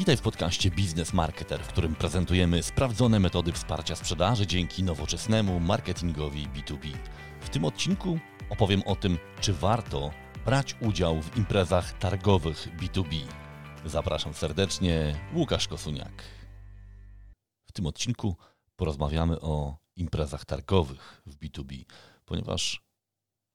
Witaj w podcaście Biznes Marketer, w którym prezentujemy sprawdzone metody wsparcia sprzedaży dzięki nowoczesnemu marketingowi B2B. W tym odcinku opowiem o tym, czy warto brać udział w imprezach targowych B2B. Zapraszam serdecznie, Łukasz Kosuniak. W tym odcinku porozmawiamy o imprezach targowych w B2B, ponieważ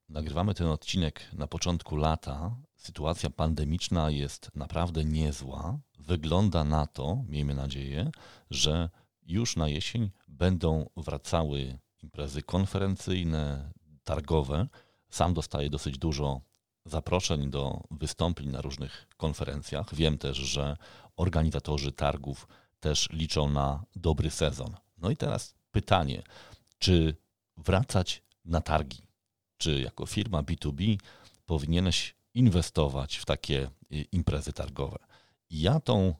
nagrywamy ten odcinek na początku lata. Sytuacja pandemiczna jest naprawdę niezła. Wygląda na to, miejmy nadzieję, że już na jesień będą wracały imprezy konferencyjne, targowe. Sam dostaję dosyć dużo zaproszeń do wystąpień na różnych konferencjach. Wiem też, że organizatorzy targów też liczą na dobry sezon. No i teraz pytanie, czy wracać na targi? Czy jako firma B2B powinieneś inwestować w takie y, imprezy targowe? Ja tą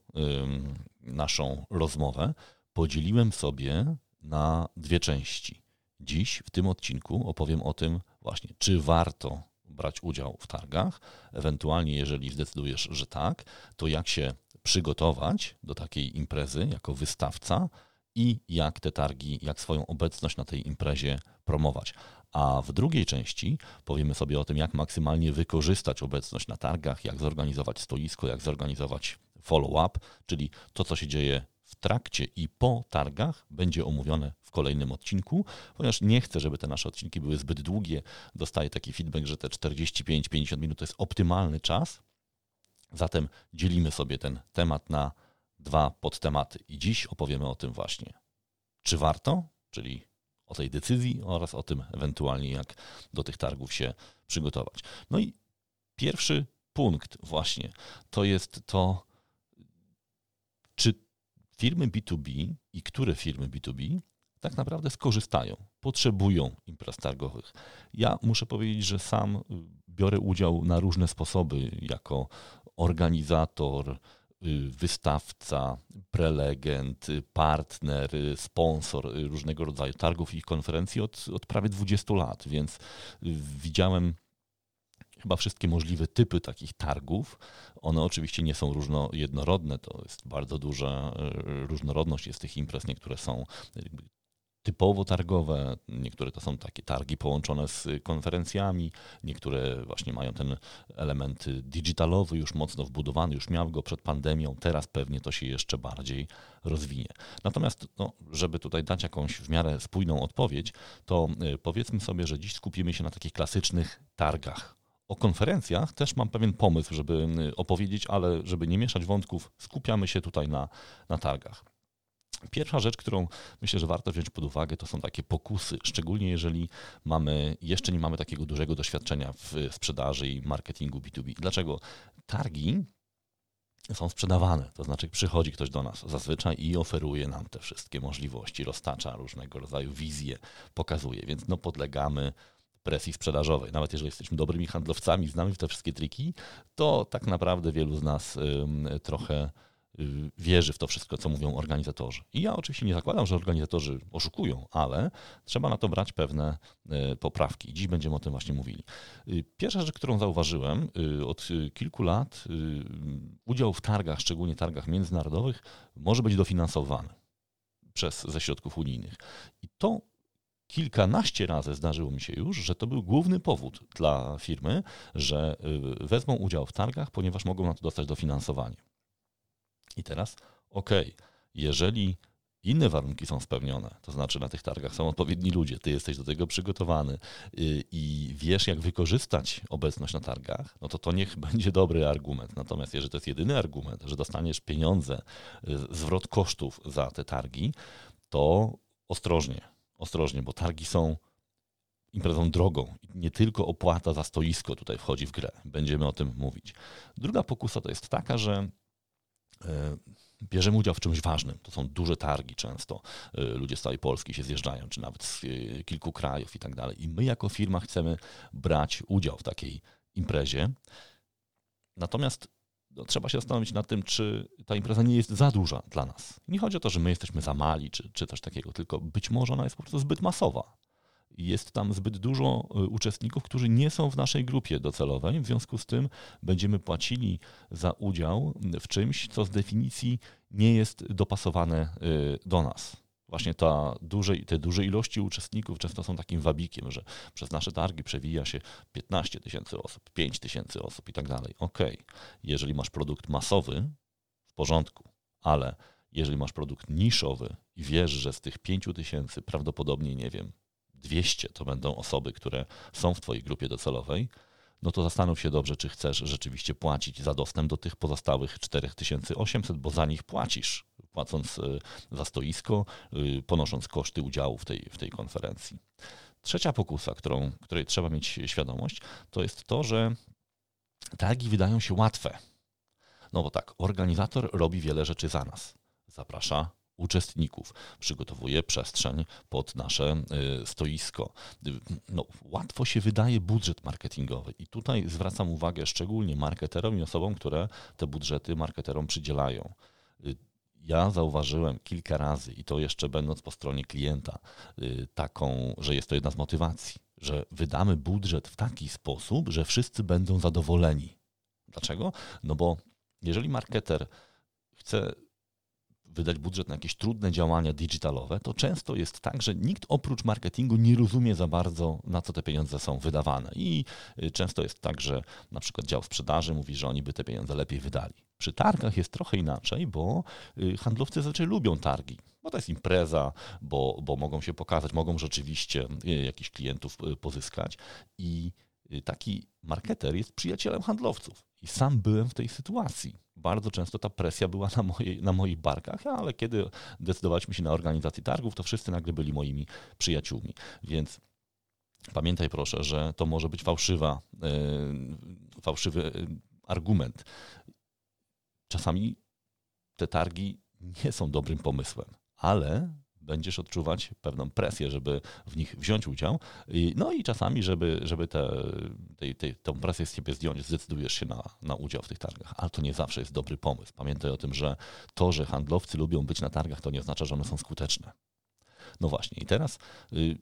naszą rozmowę podzieliłem sobie na dwie części. Dziś w tym odcinku opowiem o tym właśnie, czy warto brać udział w targach, ewentualnie jeżeli zdecydujesz, że tak, to jak się przygotować do takiej imprezy jako wystawca i jak te targi, jak swoją obecność na tej imprezie promować. A w drugiej części powiemy sobie o tym, jak maksymalnie wykorzystać obecność na targach, jak zorganizować stoisko, jak zorganizować follow-up, czyli to, co się dzieje w trakcie i po targach, będzie omówione w kolejnym odcinku, ponieważ nie chcę, żeby te nasze odcinki były zbyt długie. Dostaję taki feedback, że te 45-50 minut to jest optymalny czas. Zatem dzielimy sobie ten temat na dwa podtematy. I dziś opowiemy o tym właśnie, czy warto, czyli o tej decyzji oraz o tym ewentualnie, jak do tych targów się przygotować. No i pierwszy punkt właśnie to jest to, czy firmy B2B i które firmy B2B tak naprawdę skorzystają, potrzebują imprez targowych. Ja muszę powiedzieć, że sam biorę udział na różne sposoby jako organizator, wystawca, prelegent, y, partner, y, sponsor różnego rodzaju targów i konferencji od, od prawie 20 lat, więc widziałem chyba wszystkie możliwe typy takich targów. One oczywiście nie są różno, jednorodne, to jest bardzo duża różnorodność jest tych imprez. Niektóre są typowo targowe, niektóre to są takie targi połączone z konferencjami, niektóre właśnie mają ten element digitalowy już mocno wbudowany, już miał go przed pandemią, teraz pewnie to się jeszcze bardziej rozwinie. Natomiast, no, żeby tutaj dać jakąś w miarę spójną odpowiedź, to y, powiedzmy sobie, że dziś skupimy się na takich klasycznych targach. O konferencjach też mam pewien pomysł, żeby y, opowiedzieć, ale żeby nie mieszać wątków, skupiamy się tutaj na, na targach. Pierwsza rzecz, którą myślę, że warto wziąć pod uwagę, to są takie pokusy, szczególnie jeżeli mamy, jeszcze nie mamy takiego dużego doświadczenia w sprzedaży i marketingu B2B. Dlaczego? Targi są sprzedawane, to znaczy przychodzi ktoś do nas zazwyczaj i oferuje nam te wszystkie możliwości, roztacza różnego rodzaju wizje, pokazuje, więc no podlegamy presji sprzedażowej. Nawet jeżeli jesteśmy dobrymi handlowcami, znamy te wszystkie triki, to tak naprawdę wielu z nas trochę wierzy w to wszystko, co mówią organizatorzy. I ja oczywiście nie zakładam, że organizatorzy oszukują, ale trzeba na to brać pewne y, poprawki. Dziś będziemy o tym właśnie mówili. Y, pierwsza rzecz, którą zauważyłem od kilku lat, udział w targach, szczególnie targach międzynarodowych, może być dofinansowany przez ze środków unijnych. I to kilkanaście razy zdarzyło mi się już, że to był główny powód dla firmy, że wezmą udział w targach, ponieważ mogą na to dostać dofinansowanie. I teraz, ok, jeżeli inne warunki są spełnione, to znaczy na tych targach są odpowiedni ludzie, ty jesteś do tego przygotowany y, i wiesz, jak wykorzystać obecność na targach, no to to niech będzie dobry argument. Natomiast jeżeli to jest jedyny argument, że dostaniesz pieniądze, y, zwrot kosztów za te targi, to ostrożnie, ostrożnie, bo targi są imprezą drogą. Nie tylko opłata za stoisko tutaj wchodzi w grę. Będziemy o tym mówić. Druga pokusa to jest taka, że bierzemy udział w czymś ważnym. To są duże targi często. E, ludzie z całej Polski się zjeżdżają, czy nawet z e, kilku krajów i tak dalej. I my jako firma chcemy brać udział w takiej imprezie. Natomiast no, trzeba się zastanowić nad tym, czy ta impreza nie jest za duża dla nas. Nie chodzi o to, że my jesteśmy za mali, czy, czy coś takiego, tylko być może ona jest po prostu zbyt masowa. Jest tam zbyt dużo y, uczestników, którzy nie są w naszej grupie docelowej. W związku z tym będziemy płacili za udział w czymś, co z definicji nie jest dopasowane y, do nas. Właśnie ta duże, te duże ilości uczestników często są takim wabikiem, że przez nasze targi przewija się 15 tysięcy osób, 5 tysięcy osób i tak dalej. Ok, jeżeli masz produkt masowy, w porządku, ale jeżeli masz produkt niszowy i wiesz, że z tych 5 tysięcy prawdopodobnie, nie wiem, 200 to będą osoby, które są w Twojej grupie docelowej, no to zastanów się dobrze, czy chcesz rzeczywiście płacić za dostęp do tych pozostałych 4800, bo za nich płacisz, płacąc y, za stoisko, y, ponosząc koszty udziału w tej, w tej konferencji. Trzecia pokusa, którą, której trzeba mieć świadomość, to jest to, że targi wydają się łatwe. No bo tak, organizator robi wiele rzeczy za nas. Zaprasza uczestników, przygotowuje przestrzeń pod nasze y, stoisko. No, łatwo się wydaje budżet marketingowy i tutaj zwracam uwagę szczególnie marketerom i osobom, które te budżety marketerom przydzielają. Y, ja zauważyłem kilka razy, i to jeszcze będąc po stronie klienta, y, taką, że jest to jedna z motywacji, że wydamy budżet w taki sposób, że wszyscy będą zadowoleni. Dlaczego? No bo jeżeli marketer chce wydać budżet na jakieś trudne działania digitalowe, to często jest tak, że nikt oprócz marketingu nie rozumie za bardzo, na co te pieniądze są wydawane. I y, często jest tak, że na przykład dział sprzedaży mówi, że oni by te pieniądze lepiej wydali. Przy targach jest trochę inaczej, bo y, handlowcy zazwyczaj lubią targi, bo to jest impreza, bo, bo mogą się pokazać, mogą rzeczywiście y, jakichś klientów pozyskać i taki marketer jest przyjacielem handlowców. I sam byłem w tej sytuacji. Bardzo często ta presja była na, mojej, na moich barkach, ale kiedy decydowaliśmy się na organizację targów, to wszyscy nagle byli moimi przyjaciółmi. Więc pamiętaj proszę, że to może być fałszywa, yy, fałszywy e, argument. Czasami te targi nie są dobrym pomysłem, ale będziesz odczuwać pewną presję, żeby w nich wziąć udział. No i czasami, żeby, żeby tę te, te, tę presję z ciebie zdjąć, zdecydujesz się na, na udział w tych targach. Ale to nie zawsze jest dobry pomysł. Pamiętaj o tym, że to, że handlowcy lubią być na targach, to nie oznacza, że one są skuteczne. No właśnie, i teraz y,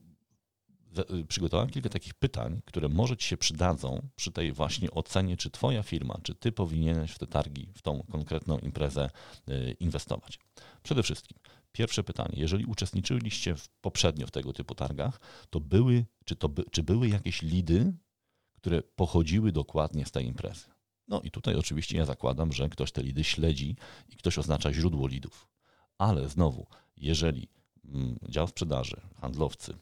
y, przygotowałem kilka takich pytań, które może Ci się przydadzą przy tej właśnie ocenie, czy Twoja firma, czy Ty powinieneś w te targi, w tą konkretną imprezę y, inwestować. Przede wszystkim, Pierwsze pytanie. Jeżeli uczestniczyliście w, poprzednio w tego typu targach, to były, czy, to by, czy były jakieś lidy, które pochodziły dokładnie z tej imprezy? No i tutaj oczywiście ja zakładam, że ktoś te lidy śledzi i ktoś oznacza źródło lidów. Ale znowu, jeżeli mm, dział sprzedaży, handlowcy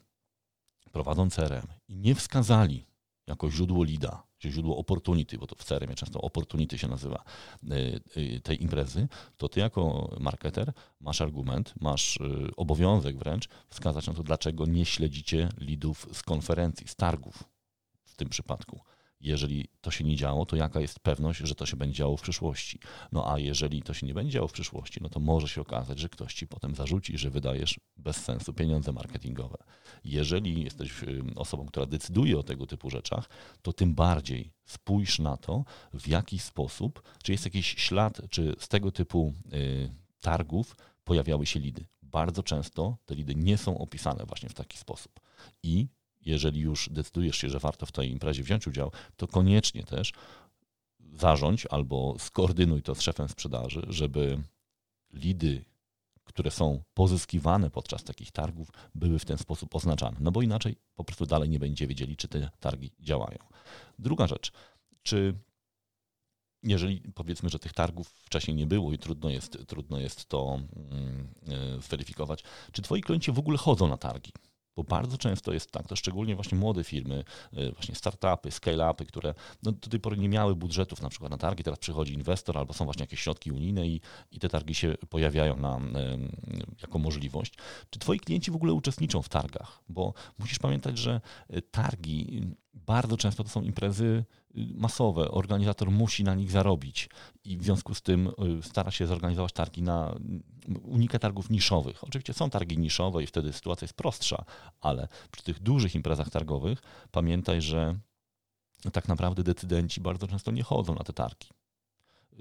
prowadzą CRM i nie wskazali jako źródło lida, czy źródło opportunity, bo to w CRM często opportunity się nazywa y, y, tej imprezy, to ty jako marketer masz argument, masz y, obowiązek wręcz wskazać na to, dlaczego nie śledzicie lidów z konferencji, z targów w tym przypadku jeżeli to się nie działo, to jaka jest pewność, że to się będzie działo w przyszłości? No a jeżeli to się nie będzie działo w przyszłości, no to może się okazać, że ktoś ci potem zarzuci, że wydajesz bez sensu pieniądze marketingowe. Jeżeli jesteś osobą, która decyduje o tego typu rzeczach, to tym bardziej spójrz na to, w jaki sposób, czy jest jakiś ślad, czy z tego typu y, targów pojawiały się lidy. Bardzo często te lidy nie są opisane właśnie w taki sposób. I jeżeli już decydujesz się, że warto w tej imprezie wziąć udział, to koniecznie też zarządź albo skoordynuj to z szefem sprzedaży, żeby lidy, które są pozyskiwane podczas takich targów, były w ten sposób oznaczane. No bo inaczej po prostu dalej nie będzie wiedzieli, czy te targi działają. Druga rzecz, czy jeżeli powiedzmy, że tych targów wcześniej nie było i trudno jest, trudno jest to mm, e, zweryfikować, czy twoi klienci w ogóle chodzą na targi? Bo bardzo często jest tak, to szczególnie właśnie młode firmy, y, właśnie startupy, scale-upy, które no, do tej pory nie miały budżetów na przykład na targi, teraz przychodzi inwestor albo są właśnie jakieś środki unijne i, i te targi się pojawiają na, jako możliwość. Czy twoi klienci w ogóle uczestniczą w targach? Bo musisz pamiętać, że y, targi bardzo często to są imprezy masowe, organizator musi na nich zarobić i w związku z tym y, stara się zorganizować targi na unika targów niszowych. Oczywiście są targi niszowe i wtedy sytuacja jest prostsza, ale przy tych dużych imprezach targowych pamiętaj, że tak naprawdę decydenci bardzo często nie chodzą na te targi.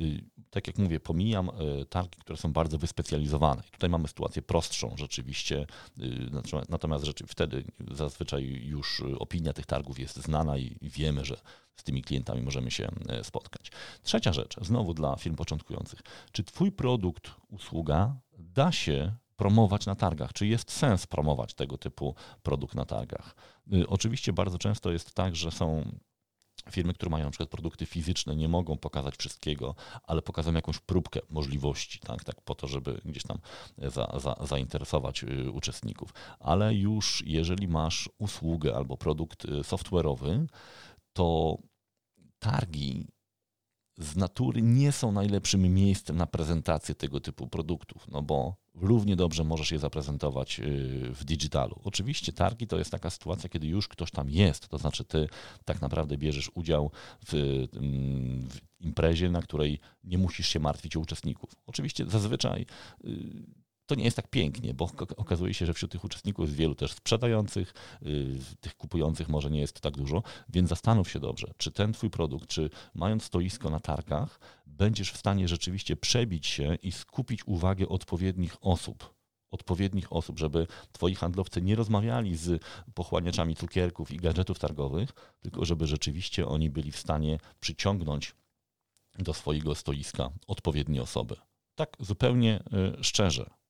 Y, tak jak mówię, pomijam e, targi, które są bardzo wyspecjalizowane. Tutaj mamy sytuację prostszą rzeczywiście, y, natomiast rzeczy, wtedy zazwyczaj już opinia tych targów jest znana i wiemy, że z tymi klientami możemy się e, spotkać. Trzecia rzecz, znowu dla firm początkujących. Czy Twój produkt, usługa da się promować na targach? Czy jest sens promować tego typu produkt na targach? Y, oczywiście bardzo często jest tak, że są Firmy, które mają na przykład produkty fizyczne, nie mogą pokazać wszystkiego, ale pokazują jakąś próbkę możliwości, tak, tak po to, żeby gdzieś tam za, za, zainteresować y, uczestników. Ale już jeżeli masz usługę albo produkt y, software'owy, to targi z natury nie są najlepszym miejscem na prezentację tego typu produktów, no bo równie dobrze możesz je zaprezentować y, w digitalu. Oczywiście targi to jest taka sytuacja, kiedy już ktoś tam jest, to znaczy ty tak naprawdę bierzesz udział w, mm, w imprezie, na której nie musisz się martwić o uczestników. Oczywiście zazwyczaj y, to nie jest tak pięknie, bo okazuje się, że wśród tych uczestników jest wielu też sprzedających, y, tych kupujących może nie jest tak dużo, więc zastanów się dobrze, czy ten twój produkt, czy mając stoisko na targach, będziesz w stanie rzeczywiście przebić się i skupić uwagę odpowiednich osób odpowiednich osób, żeby twoi handlowcy nie rozmawiali z pochłaniaczami cukierków i gadżetów targowych, tylko żeby rzeczywiście oni byli w stanie przyciągnąć do swojego stoiska odpowiednie osoby. Tak zupełnie y, szczerze.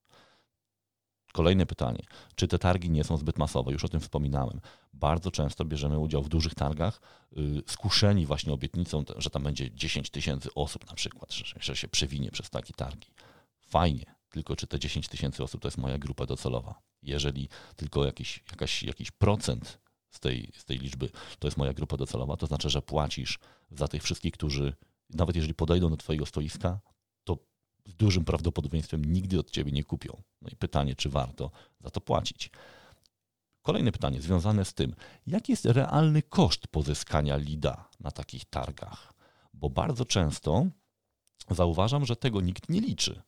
Kolejne pytanie. Czy te targi nie są zbyt masowe? Już o tym wspominałem. Bardzo często bierzemy udział w dużych targach, yy, skuszeni właśnie obietnicą, że tam będzie 10 tysięcy osób na przykład, że, że się przewinie przez takie targi. Fajnie, tylko czy te 10 tysięcy osób to jest moja grupa docelowa? Jeżeli tylko jakiś, jakaś, jakiś procent z tej, z tej liczby to jest moja grupa docelowa, to znaczy, że płacisz za tych wszystkich, którzy nawet jeżeli podejdą do Twojego stoiska, z dużym prawdopodobieństwem nigdy od ciebie nie kupią. No i pytanie, czy warto za to płacić. Kolejne pytanie związane z tym, jaki jest realny koszt pozyskania lida na takich targach? Bo bardzo często zauważam, że tego nikt nie liczy.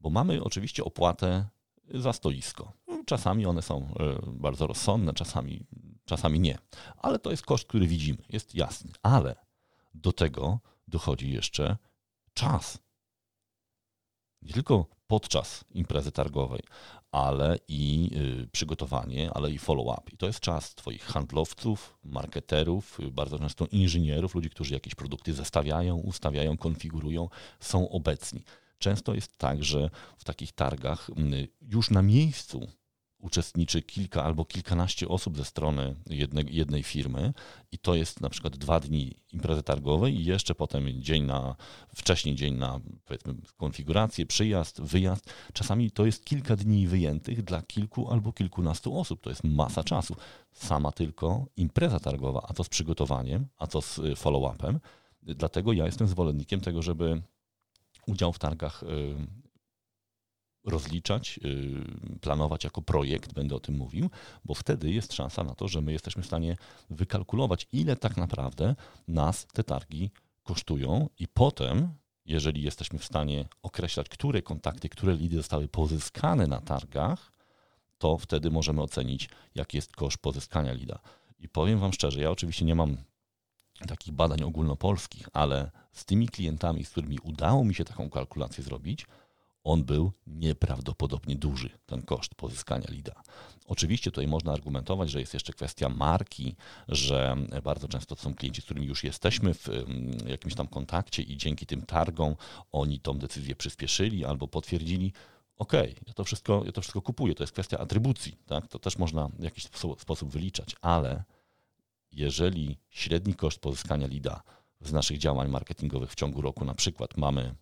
Bo mamy oczywiście opłatę za stoisko. Czasami one są e, bardzo rozsądne, czasami, czasami nie. Ale to jest koszt, który widzimy, jest jasny. Ale do tego dochodzi jeszcze czas nie tylko podczas imprezy targowej, ale i y, przygotowanie, ale i follow-up. I to jest czas Twoich handlowców, marketerów, y, bardzo często inżynierów, ludzi, którzy jakieś produkty zestawiają, ustawiają, konfigurują, są obecni. Często jest tak, że w takich targach y, już na miejscu uczestniczy kilka albo kilkanaście osób ze strony jednej, jednej firmy i to jest na przykład dwa dni imprezy targowej i jeszcze potem dzień na, wcześniej dzień na powiedzmy konfigurację, przyjazd, wyjazd. Czasami to jest kilka dni wyjętych dla kilku albo kilkunastu osób. To jest masa czasu. Sama tylko impreza targowa, a to z przygotowaniem, a to z y, follow-upem. Dlatego ja jestem zwolennikiem tego, żeby udział w targach y, rozliczać, y, planować jako projekt, będę o tym mówił, bo wtedy jest szansa na to, że my jesteśmy w stanie wykalkulować, ile tak naprawdę nas te targi kosztują i potem, jeżeli jesteśmy w stanie określać, które kontakty, które lidy zostały pozyskane na targach, to wtedy możemy ocenić, jaki jest koszt pozyskania lida. I powiem Wam szczerze, ja oczywiście nie mam takich badań ogólnopolskich, ale z tymi klientami, z którymi udało mi się taką kalkulację zrobić, on był nieprawdopodobnie duży, ten koszt pozyskania lida. Oczywiście tutaj można argumentować, że jest jeszcze kwestia marki, że bardzo często to są klienci, z którymi już jesteśmy w jakimś tam kontakcie i dzięki tym targom oni tą decyzję przyspieszyli albo potwierdzili. Okay, ja to wszystko, ja to wszystko kupuję, to jest kwestia atrybucji, tak? to też można w jakiś sposób wyliczać, ale jeżeli średni koszt pozyskania lida z naszych działań marketingowych w ciągu roku na przykład mamy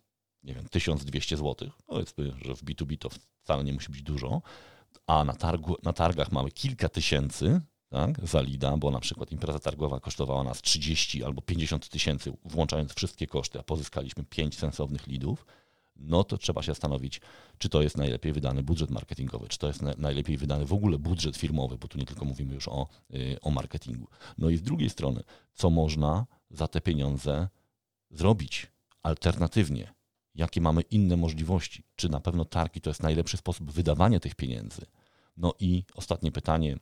nie wiem, 1200 zł, powiedzmy, że w B2B to wcale nie musi być dużo, a na, targu, na targach mamy kilka tysięcy tak, za lida, bo na przykład impreza targowa kosztowała nas 30 albo 50 tysięcy, włączając wszystkie koszty, a pozyskaliśmy 5 sensownych lidów, no to trzeba się zastanowić, czy to jest najlepiej wydany budżet marketingowy, czy to jest najlepiej wydany w ogóle budżet firmowy, bo tu nie tylko mówimy już o, y, o marketingu. No i z drugiej strony, co można za te pieniądze zrobić alternatywnie, jakie mamy inne możliwości, czy na pewno targi to jest najlepszy sposób wydawania tych pieniędzy. No i ostatnie pytanie,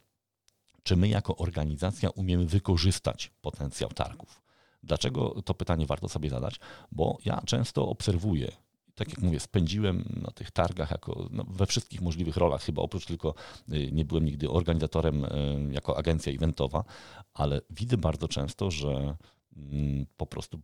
czy my jako organizacja umiemy wykorzystać potencjał targów? Dlaczego to pytanie warto sobie zadać? Bo ja często obserwuję tak jak mówię, spędziłem na tych targach jako, no, we wszystkich możliwych rolach, chyba oprócz tylko y, nie byłem nigdy organizatorem y, jako agencja eventowa, ale widzę bardzo często, że mm, po prostu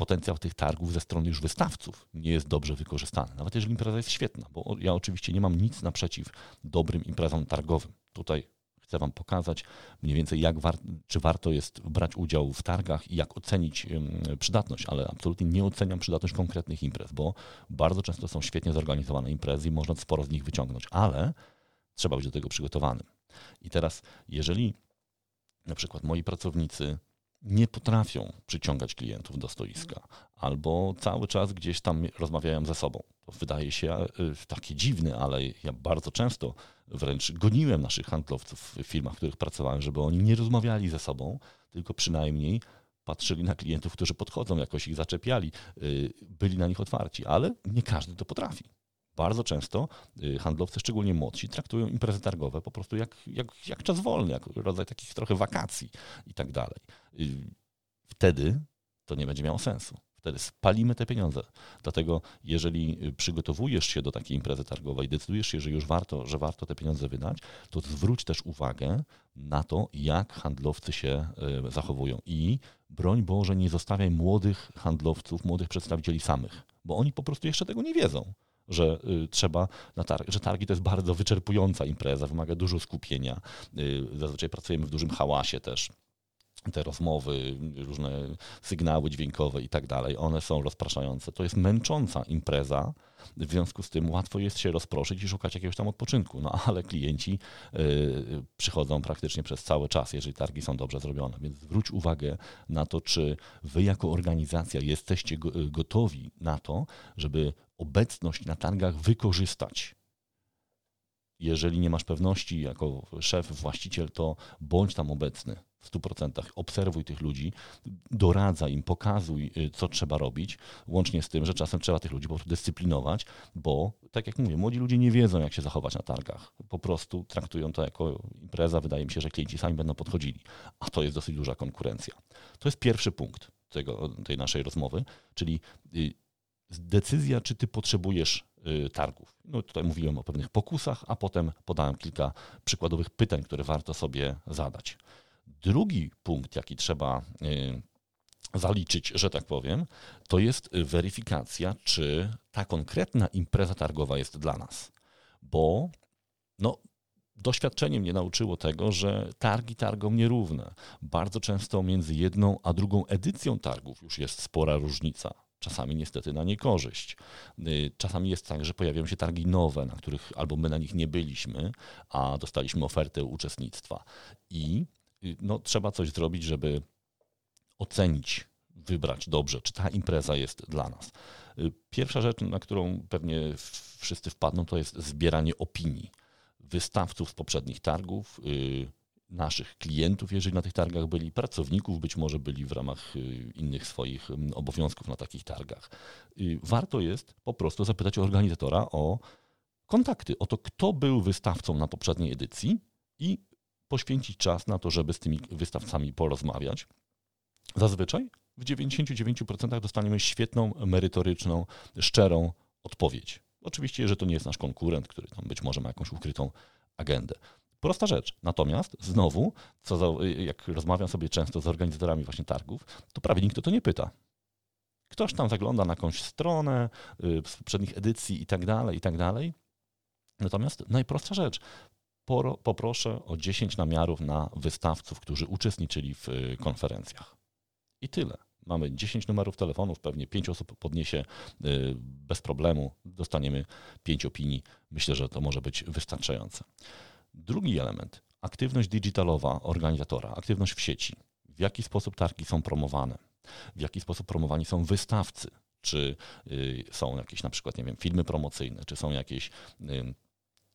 potencjał tych targów ze strony już wystawców nie jest dobrze wykorzystany. Nawet jeżeli impreza jest świetna, bo ja oczywiście nie mam nic naprzeciw dobrym imprezom targowym. Tutaj chcę Wam pokazać mniej więcej, jak war czy warto jest brać udział w targach i jak ocenić przydatność, ale absolutnie nie oceniam przydatność konkretnych imprez, bo bardzo często są świetnie zorganizowane imprezy i można sporo z nich wyciągnąć, ale trzeba być do tego przygotowanym. I teraz, jeżeli na przykład moi pracownicy nie potrafią przyciągać klientów do stoiska, albo cały czas gdzieś tam rozmawiają ze sobą. To wydaje się e, takie dziwne, ale ja bardzo często wręcz goniłem naszych handlowców w firmach, w których pracowałem, żeby oni nie rozmawiali ze sobą, tylko przynajmniej patrzyli na klientów, którzy podchodzą, jakoś ich zaczepiali, e, byli na nich otwarci, ale nie każdy to potrafi. Bardzo często e, handlowcy, szczególnie młodsi, traktują imprezy targowe po prostu jak, jak, jak czas wolny, jak rodzaj takich trochę wakacji i tak dalej. Wtedy to nie będzie miało sensu. Wtedy spalimy te pieniądze. Dlatego, jeżeli przygotowujesz się do takiej imprezy targowej, decydujesz się, że już warto, że warto te pieniądze wydać, to zwróć też uwagę na to, jak handlowcy się e, zachowują. I broń Boże, nie zostawiaj młodych handlowców, młodych przedstawicieli samych, bo oni po prostu jeszcze tego nie wiedzą że y, trzeba na targ, że targi to jest bardzo wyczerpująca impreza, wymaga dużo skupienia. Y, zazwyczaj pracujemy w dużym hałasie też te rozmowy, różne sygnały dźwiękowe i tak dalej, one są rozpraszające. To jest męcząca impreza, w związku z tym łatwo jest się rozproszyć i szukać jakiegoś tam odpoczynku. No ale klienci y, przychodzą praktycznie przez cały czas, jeżeli targi są dobrze zrobione. Więc zwróć uwagę na to, czy wy jako organizacja jesteście gotowi na to, żeby obecność na targach wykorzystać jeżeli nie masz pewności jako szef, właściciel, to bądź tam obecny w 100%. Obserwuj tych ludzi, doradza im, pokazuj, y, co trzeba robić, łącznie z tym, że czasem trzeba tych ludzi po prostu dyscyplinować, bo tak jak mówię, młodzi ludzie nie wiedzą, jak się zachować na targach. Po prostu traktują to jako impreza. Wydaje mi się, że klienci sami będą podchodzili, a to jest dosyć duża konkurencja. To jest pierwszy punkt tego, tej naszej rozmowy, czyli y, decyzja, czy ty potrzebujesz y, targów. No tutaj mówiłem o pewnych pokusach, a potem podałem kilka przykładowych pytań, które warto sobie zadać. Drugi punkt, jaki trzeba y, zaliczyć, że tak powiem, to jest weryfikacja, czy ta konkretna impreza targowa jest dla nas. Bo no, doświadczenie mnie nauczyło tego, że targi targom nierówne. Bardzo często między jedną a drugą edycją targów już jest spora różnica czasami niestety na niekorzyść. Y, czasami jest tak, że pojawiają się targi nowe, na których albo my na nich nie byliśmy, a dostaliśmy ofertę uczestnictwa. I y, no, trzeba coś zrobić, żeby ocenić, wybrać dobrze, czy ta impreza jest dla nas. Y, pierwsza rzecz, na którą pewnie wszyscy wpadną, to jest zbieranie opinii wystawców z poprzednich targów, naszych klientów, jeżeli na tych targach byli, pracowników być może byli w ramach y, innych swoich obowiązków na takich targach. Y, warto jest po prostu zapytać organizatora o kontakty, o to, kto był wystawcą na poprzedniej edycji i poświęcić czas na to, żeby z tymi wystawcami porozmawiać. Zazwyczaj w 99% dostaniemy świetną, merytoryczną, szczerą odpowiedź. Oczywiście, że to nie jest nasz konkurent, który tam być może ma jakąś ukrytą agendę. Prosta rzecz. Natomiast znowu, co za, jak rozmawiam sobie często z organizatorami właśnie targów, to prawie nikt o to nie pyta. Ktoś tam zagląda na jakąś stronę y, z poprzednich edycji i tak dalej, i tak dalej. Natomiast najprostsza rzecz. Poproszę o 10 namiarów na wystawców, którzy uczestniczyli w y, konferencjach. I tyle. Mamy 10 numerów telefonów, pewnie 5 osób podniesie y, bez problemu. Dostaniemy 5 opinii. Myślę, że to może być wystarczające. Drugi element, aktywność digitalowa organizatora, aktywność w sieci. W jaki sposób targi są promowane? W jaki sposób promowani są wystawcy? Czy y, są jakieś na przykład, nie wiem, filmy promocyjne, czy są jakieś y,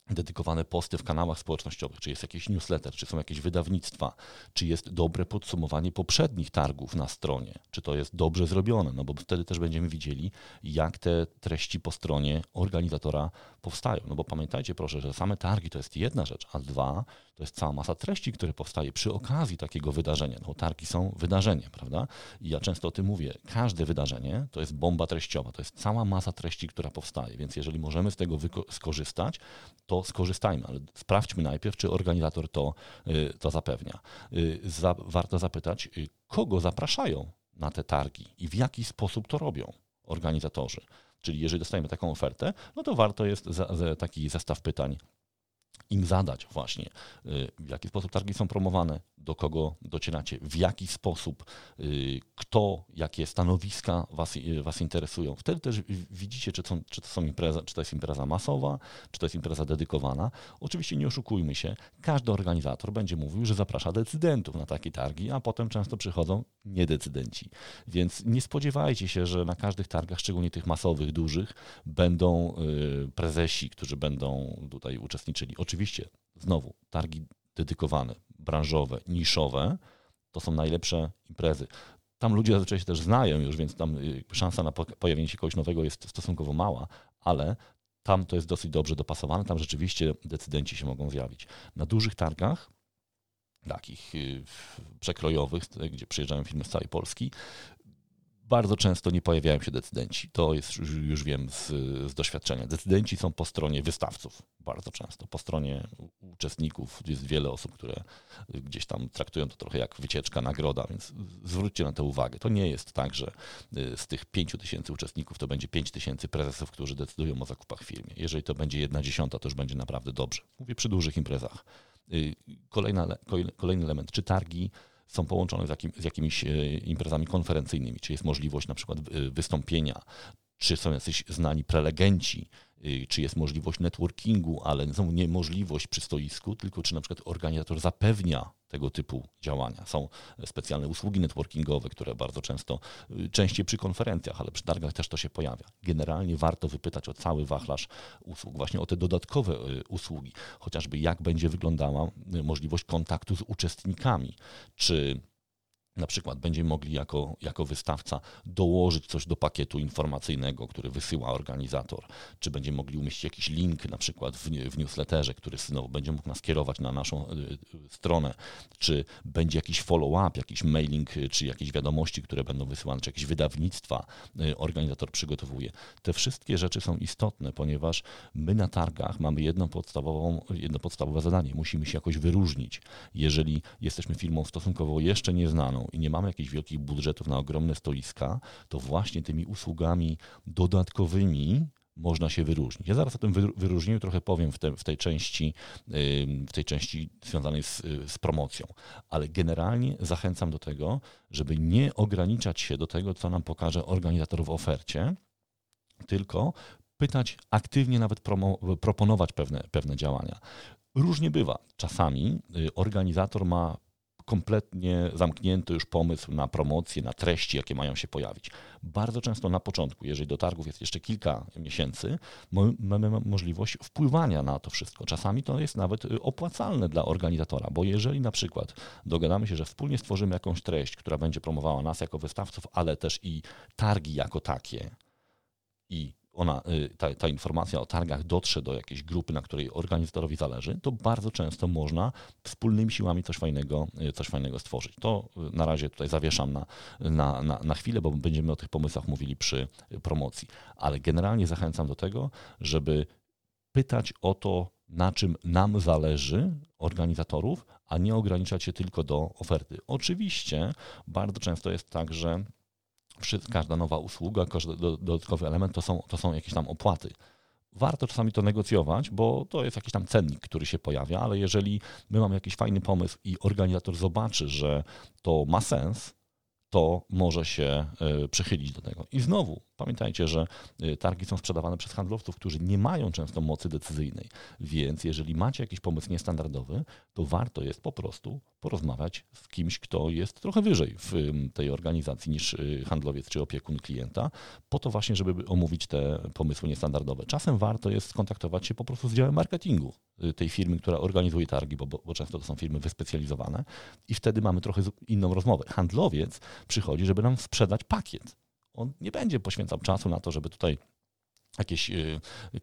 dedykowane posty w kanałach społecznościowych, czy jest jakiś newsletter, czy są jakieś wydawnictwa, czy jest dobre podsumowanie poprzednich targów na stronie, czy to jest dobrze zrobione, no bo wtedy też będziemy widzieli, jak te treści po stronie organizatora powstają. No bo pamiętajcie proszę, że same targi to jest jedna rzecz, a dwa to jest cała masa treści, które powstaje przy okazji takiego wydarzenia. No targi są wydarzeniem, prawda? I ja często o tym mówię. Każde wydarzenie to jest bomba treściowa, to jest cała masa treści, która powstaje, więc jeżeli możemy z tego skorzystać, to skorzystajmy, ale sprawdźmy najpierw, czy organizator to, y, to zapewnia. Y, za, warto zapytać, y, kogo zapraszają na te targi i w jaki sposób to robią organizatorzy. Czyli jeżeli dostajemy taką ofertę, no to warto jest za, za taki zestaw pytań im zadać właśnie, w jaki sposób targi są promowane, do kogo docieracie, w jaki sposób, y, kto, jakie stanowiska was, y, was interesują. Wtedy też widzicie, czy, są, czy, to są impreza, czy to jest impreza masowa, czy to jest impreza dedykowana. Oczywiście nie oszukujmy się, każdy organizator będzie mówił, że zaprasza decydentów na takie targi, a potem często przychodzą niedecydenci. Więc nie spodziewajcie się, że na każdych targach, szczególnie tych masowych, dużych, będą prezesi, którzy będą tutaj uczestniczyli. Oczywiście, znowu, targi dedykowane, branżowe, niszowe, to są najlepsze imprezy. Tam ludzie zazwyczaj się też znają już, więc tam y, szansa na pojawienie się kogoś nowego jest stosunkowo mała, ale tam to jest dosyć dobrze dopasowane, tam rzeczywiście decydenci się mogą zjawić. Na dużych targach, takich y, przekrojowych, gdzie przyjeżdżają firmy z całej Polski, bardzo często nie pojawiają się decydenci. To jest już, wiem z, z, doświadczenia. Decydenci są po stronie wystawców, bardzo często. Po stronie uczestników jest wiele osób, które gdzieś tam traktują to trochę jak wycieczka, nagroda, więc zwróćcie na to uwagę. To nie jest tak, że y, z tych 5 tysięcy uczestników to będzie 5 tysięcy prezesów, którzy decydują o zakupach w firmie. Jeżeli to będzie jedna dziesiąta, to już będzie naprawdę dobrze. Mówię przy dużych imprezach. Y, kolejna, kolejny element, czy targi są połączone z, jakim, z jakimiś e, imprezami konferencyjnymi, czy jest możliwość na przykład e, wystąpienia, czy są jacyś znani prelegenci, czy jest możliwość networkingu, ale nie możliwość przy stoisku, tylko czy na przykład organizator zapewnia tego typu działania. Są specjalne usługi networkingowe, które bardzo często, y, częściej przy konferencjach, ale przy targach też to się pojawia. Generalnie warto wypytać o cały wachlarz usług, właśnie o te dodatkowe y, usługi, chociażby jak będzie wyglądała możliwość kontaktu z uczestnikami, czy na przykład będziemy mogli jako, jako wystawca dołożyć coś do pakietu informacyjnego, który wysyła organizator, czy będziemy mogli umieścić jakiś link na przykład w, w newsletterze, który znowu będzie mógł nas kierować na naszą y, y, stronę, czy będzie jakiś follow-up, jakiś mailing, y, czy jakieś wiadomości, które będą wysyłane, czy jakieś wydawnictwa organizator przygotowuje. Te wszystkie rzeczy są istotne, ponieważ my na targach mamy jedno, podstawową, jedno podstawowe zadanie. Musimy się jakoś wyróżnić. Jeżeli jesteśmy firmą stosunkowo jeszcze nieznaną, i nie mamy jakichś wielkich budżetów na ogromne stoiska, to właśnie tymi usługami dodatkowymi można się wyróżnić. Ja zaraz o tym wyróżnieniu trochę powiem w, te, w, tej, części, w tej części związanej z, z, promocją, ale generalnie zachęcam do tego, żeby nie ograniczać się do tego, co nam pokaże organizator w ofercie, tylko pytać aktywnie, nawet promo, proponować pewne, pewne działania. Różnie bywa. Czasami y, organizator ma kompletnie zamknięty już pomysł na promocję, na treści, jakie mają się pojawić. Bardzo często na początku, jeżeli do targów jest jeszcze kilka miesięcy, mamy możliwość wpływania na to wszystko. Czasami to jest nawet y, opłacalne dla organizatora, bo jeżeli na przykład dogadamy się, że wspólnie stworzymy jakąś treść, która będzie promowała nas jako wystawców, ale też i targi jako takie i ona, y, ta, ta, informacja o targach dotrze do jakiejś grupy, na której organizatorowi zależy, to bardzo często można wspólnymi siłami coś fajnego, y, coś fajnego stworzyć. To y, na razie tutaj zawieszam na, na, na, na chwilę, bo będziemy o tych pomysłach mówili przy promocji. Ale generalnie zachęcam do tego, żeby pytać o to, na czym nam zależy, organizatorów, a nie ograniczać się tylko do oferty. Oczywiście bardzo często jest tak, że każda nowa usługa, każdy dodatkowy element to są, to są jakieś tam opłaty. Warto czasami to negocjować, bo to jest jakiś tam cennik, który się pojawia, ale jeżeli my mamy jakiś fajny pomysł i organizator zobaczy, że to ma sens, to może się e, przychylić do tego. I znowu pamiętajcie, że e, targi są sprzedawane przez handlowców, którzy nie mają często mocy decyzyjnej. Więc jeżeli macie jakiś pomysł niestandardowy, to warto jest po prostu porozmawiać z kimś, kto jest trochę wyżej w tej organizacji niż e, handlowiec czy opiekun klienta, po to właśnie, żeby omówić te pomysły niestandardowe. Czasem warto jest skontaktować się po prostu z działem marketingu tej firmy, która organizuje targi, bo, bo często to są firmy wyspecjalizowane i wtedy mamy trochę inną rozmowę. Handlowiec przychodzi, żeby nam sprzedać pakiet. On nie będzie poświęcał czasu na to, żeby tutaj jakieś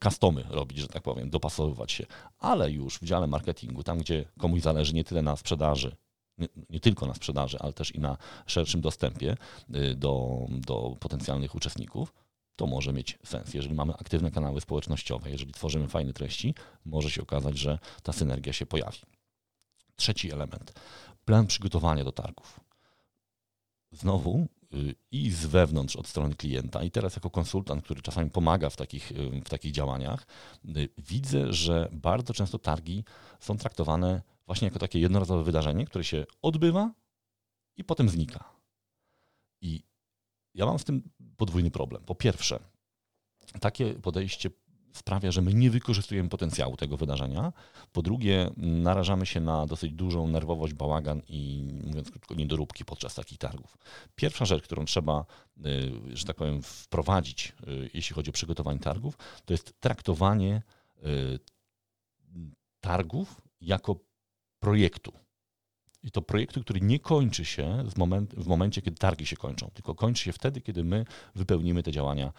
customy robić, że tak powiem, dopasowywać się, ale już w dziale marketingu, tam gdzie komuś zależy nie tyle na sprzedaży, nie, nie, tylko na sprzedaży, ale też i na szerszym dostępie y, do, do potencjalnych uczestników, to może mieć sens. Jeżeli mamy aktywne kanały społecznościowe, jeżeli tworzymy fajne treści, może się okazać, że ta synergia się pojawi. Trzeci element. Plan przygotowania do targów znowu y, i z wewnątrz od strony klienta, i teraz jako konsultant, który czasami pomaga w takich, y, w takich działaniach, y, widzę, że bardzo często targi są traktowane właśnie jako takie jednorazowe wydarzenie, które się odbywa i potem znika. I ja mam z tym podwójny problem. Po pierwsze, takie podejście sprawia, że my nie wykorzystujemy potencjału tego wydarzenia. Po drugie, narażamy się na dosyć dużą nerwowość, bałagan i mówiąc krótko, niedoróbki podczas takich targów. Pierwsza rzecz, którą trzeba, y, że tak powiem, wprowadzić, y, jeśli chodzi o przygotowanie targów, to jest traktowanie y, targów jako projektu. I to projektu, który nie kończy się w, moment, w momencie, kiedy targi się kończą, tylko kończy się wtedy, kiedy my wypełnimy te działania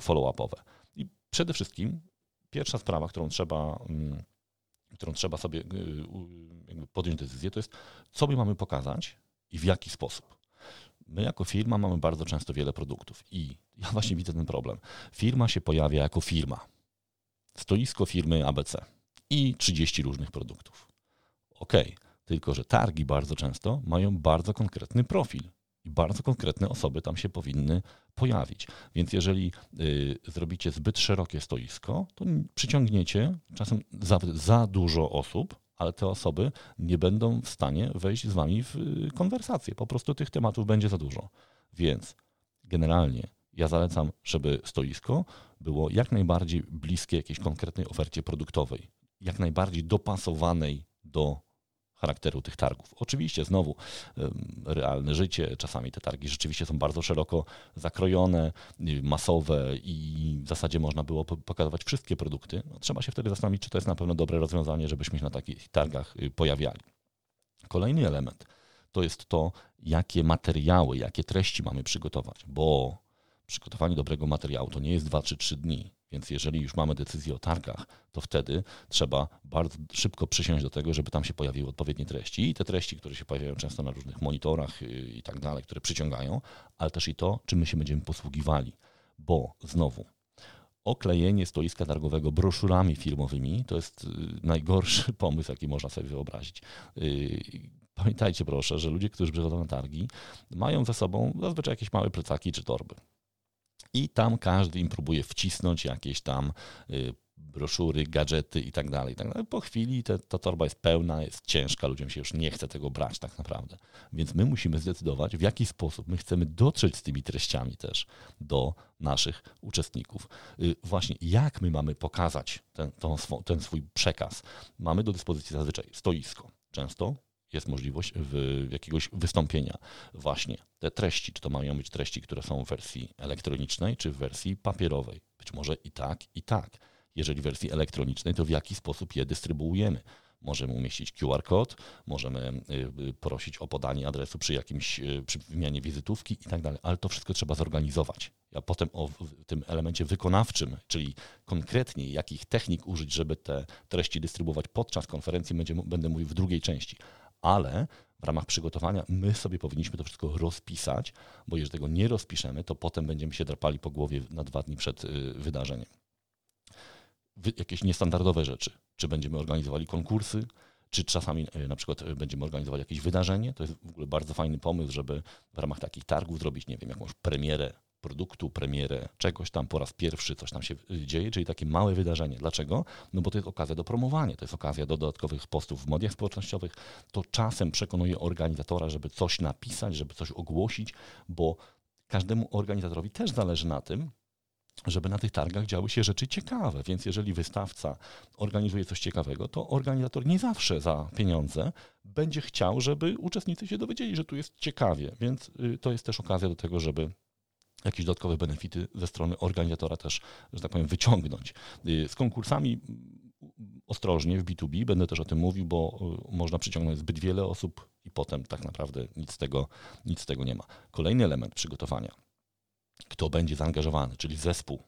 follow-upowe. Przede wszystkim pierwsza sprawa, którą trzeba, mm, którą trzeba sobie y, podjąć decyzję, to jest, co my mamy pokazać i w jaki sposób. My jako firma mamy bardzo często wiele produktów i ja właśnie widzę ten problem. Firma się pojawia jako firma. Stoisko firmy ABC i 30 różnych produktów. Ok, tylko że targi bardzo często mają bardzo konkretny profil i bardzo konkretne osoby tam się powinny pojawić. Więc jeżeli y, zrobicie zbyt szerokie stoisko, to przyciągniecie czasem za, za dużo osób, ale te osoby nie będą w stanie wejść z wami w y, konwersację. Po prostu tych tematów będzie za dużo. Więc generalnie ja zalecam, żeby stoisko było jak najbardziej bliskie jakiejś konkretnej ofercie produktowej, jak najbardziej dopasowanej do charakteru tych targów. Oczywiście znowu realne życie, czasami te targi rzeczywiście są bardzo szeroko zakrojone, y, masowe i w zasadzie można było pokazywać wszystkie produkty. No, trzeba się wtedy zastanowić, czy to jest na pewno dobre rozwiązanie, żebyśmy się na takich targach y, pojawiali. Kolejny element to jest to, jakie materiały, jakie treści mamy przygotować, bo przygotowanie dobrego materiału to nie jest 2 czy 3 dni. Więc jeżeli już mamy decyzję o targach, to wtedy trzeba bardzo szybko przysiąść do tego, żeby tam się pojawiły odpowiednie treści. I te treści, które się pojawiają często na różnych monitorach y, i tak dalej, które przyciągają, ale też i to, czym my się będziemy posługiwali. Bo znowu, oklejenie stoiska targowego broszurami firmowymi to jest y, najgorszy pomysł, jaki można sobie wyobrazić. Y, pamiętajcie proszę, że ludzie, którzy przychodzą na targi, mają ze sobą zazwyczaj jakieś małe plecaki czy torby. I tam każdy im próbuje wcisnąć jakieś tam y, broszury, gadżety i tak dalej. Po chwili te, ta torba jest pełna, jest ciężka, ludziom się już nie chce tego brać tak naprawdę. Więc my musimy zdecydować, w jaki sposób my chcemy dotrzeć z tymi treściami też do naszych uczestników. Y, właśnie jak my mamy pokazać ten, ten swój przekaz. Mamy do dyspozycji zazwyczaj stoisko. Często jest możliwość jakiegoś wystąpienia. Właśnie te treści, czy to mają być treści, które są w wersji elektronicznej, czy w wersji papierowej. Być może i tak, i tak. Jeżeli w wersji elektronicznej, to w jaki sposób je dystrybuujemy. Możemy umieścić QR kod, możemy y, y, prosić o podanie adresu przy jakimś y, przy wymianie wizytówki i tak dalej, ale to wszystko trzeba zorganizować. Ja potem o tym elemencie wykonawczym, czyli konkretnie jakich technik użyć, żeby te treści dystrybuować podczas konferencji, będzie, będę mówił w drugiej części ale w ramach przygotowania my sobie powinniśmy to wszystko rozpisać, bo jeżeli tego nie rozpiszemy, to potem będziemy się drapali po głowie na dwa dni przed y, wydarzeniem. Jakieś niestandardowe rzeczy. Czy będziemy organizowali konkursy, czy czasami y, na przykład y, będziemy organizować jakieś wydarzenie. To jest w ogóle bardzo fajny pomysł, żeby w ramach takich targów zrobić, nie wiem, jakąś premierę produktu, premierę, czegoś tam po raz pierwszy, coś tam się dzieje, czyli takie małe wydarzenie. Dlaczego? No bo to jest okazja do promowania, to jest okazja do dodatkowych postów w mediach społecznościowych. To czasem przekonuje organizatora, żeby coś napisać, żeby coś ogłosić, bo każdemu organizatorowi też zależy na tym, żeby na tych targach działy się rzeczy ciekawe. Więc jeżeli wystawca organizuje coś ciekawego, to organizator nie zawsze za pieniądze będzie chciał, żeby uczestnicy się dowiedzieli, że tu jest ciekawie. Więc y, to jest też okazja do tego, żeby jakieś dodatkowe benefity ze strony organizatora też, że tak powiem, wyciągnąć. Y, z konkursami ostrożnie w B2B, będę też o tym mówił, bo y, można przyciągnąć zbyt wiele osób i potem tak naprawdę nic z tego, nic z tego nie ma. Kolejny element przygotowania. Kto będzie zaangażowany, czyli zespół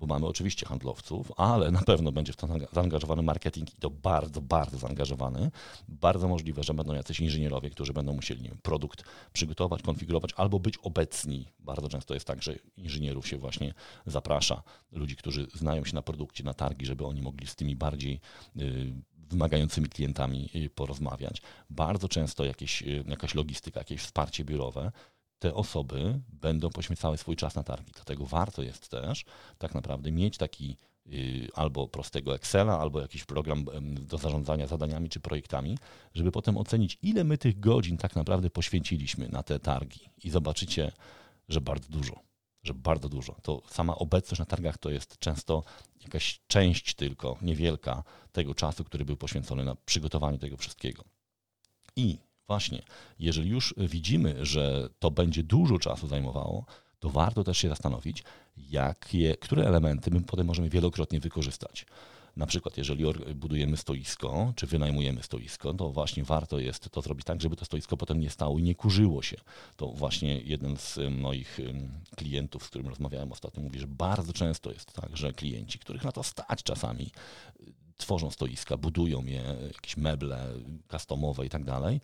bo mamy oczywiście handlowców, ale na pewno będzie w to zaangażowany marketing i to bardzo, bardzo zaangażowany. Bardzo możliwe, że będą jacyś inżynierowie, którzy będą musieli wiem, produkt przygotować, konfigurować albo być obecni. Bardzo często jest tak, że inżynierów się właśnie zaprasza, ludzi, którzy znają się na produkcie, na targi, żeby oni mogli z tymi bardziej y, wymagającymi klientami y, porozmawiać. Bardzo często jakieś, y, jakaś logistyka, jakieś wsparcie biurowe te osoby będą poświęcały swój czas na targi. Dlatego warto jest też tak naprawdę mieć taki y, albo prostego Excela, albo jakiś program do zarządzania zadaniami czy projektami, żeby potem ocenić, ile my tych godzin tak naprawdę poświęciliśmy na te targi. I zobaczycie, że bardzo dużo. Że bardzo dużo. To sama obecność na targach to jest często jakaś część tylko, niewielka tego czasu, który był poświęcony na przygotowanie tego wszystkiego. I Właśnie, jeżeli już widzimy, że to będzie dużo czasu zajmowało, to warto też się zastanowić, jakie, które elementy my potem możemy wielokrotnie wykorzystać. Na przykład, jeżeli budujemy stoisko, czy wynajmujemy stoisko, to właśnie warto jest to zrobić tak, żeby to stoisko potem nie stało i nie kurzyło się. To właśnie jeden z moich klientów, z którym rozmawiałem ostatnio, mówi, że bardzo często jest tak, że klienci, których na to stać czasami, tworzą stoiska, budują je, jakieś meble customowe i tak dalej,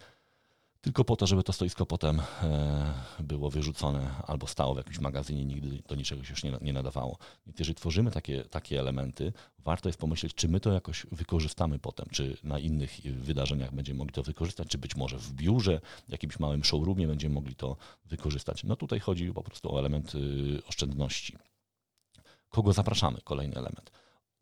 tylko po to, żeby to stoisko potem e, było wyrzucone albo stało w jakimś magazynie, nigdy do niczego się już nie, nie nadawało. Więc jeżeli tworzymy takie, takie elementy, warto jest pomyśleć, czy my to jakoś wykorzystamy potem, czy na innych wydarzeniach będziemy mogli to wykorzystać, czy być może w biurze, w jakimś małym showroomie będziemy mogli to wykorzystać. No tutaj chodzi po prostu o element y, oszczędności. Kogo zapraszamy? Kolejny element.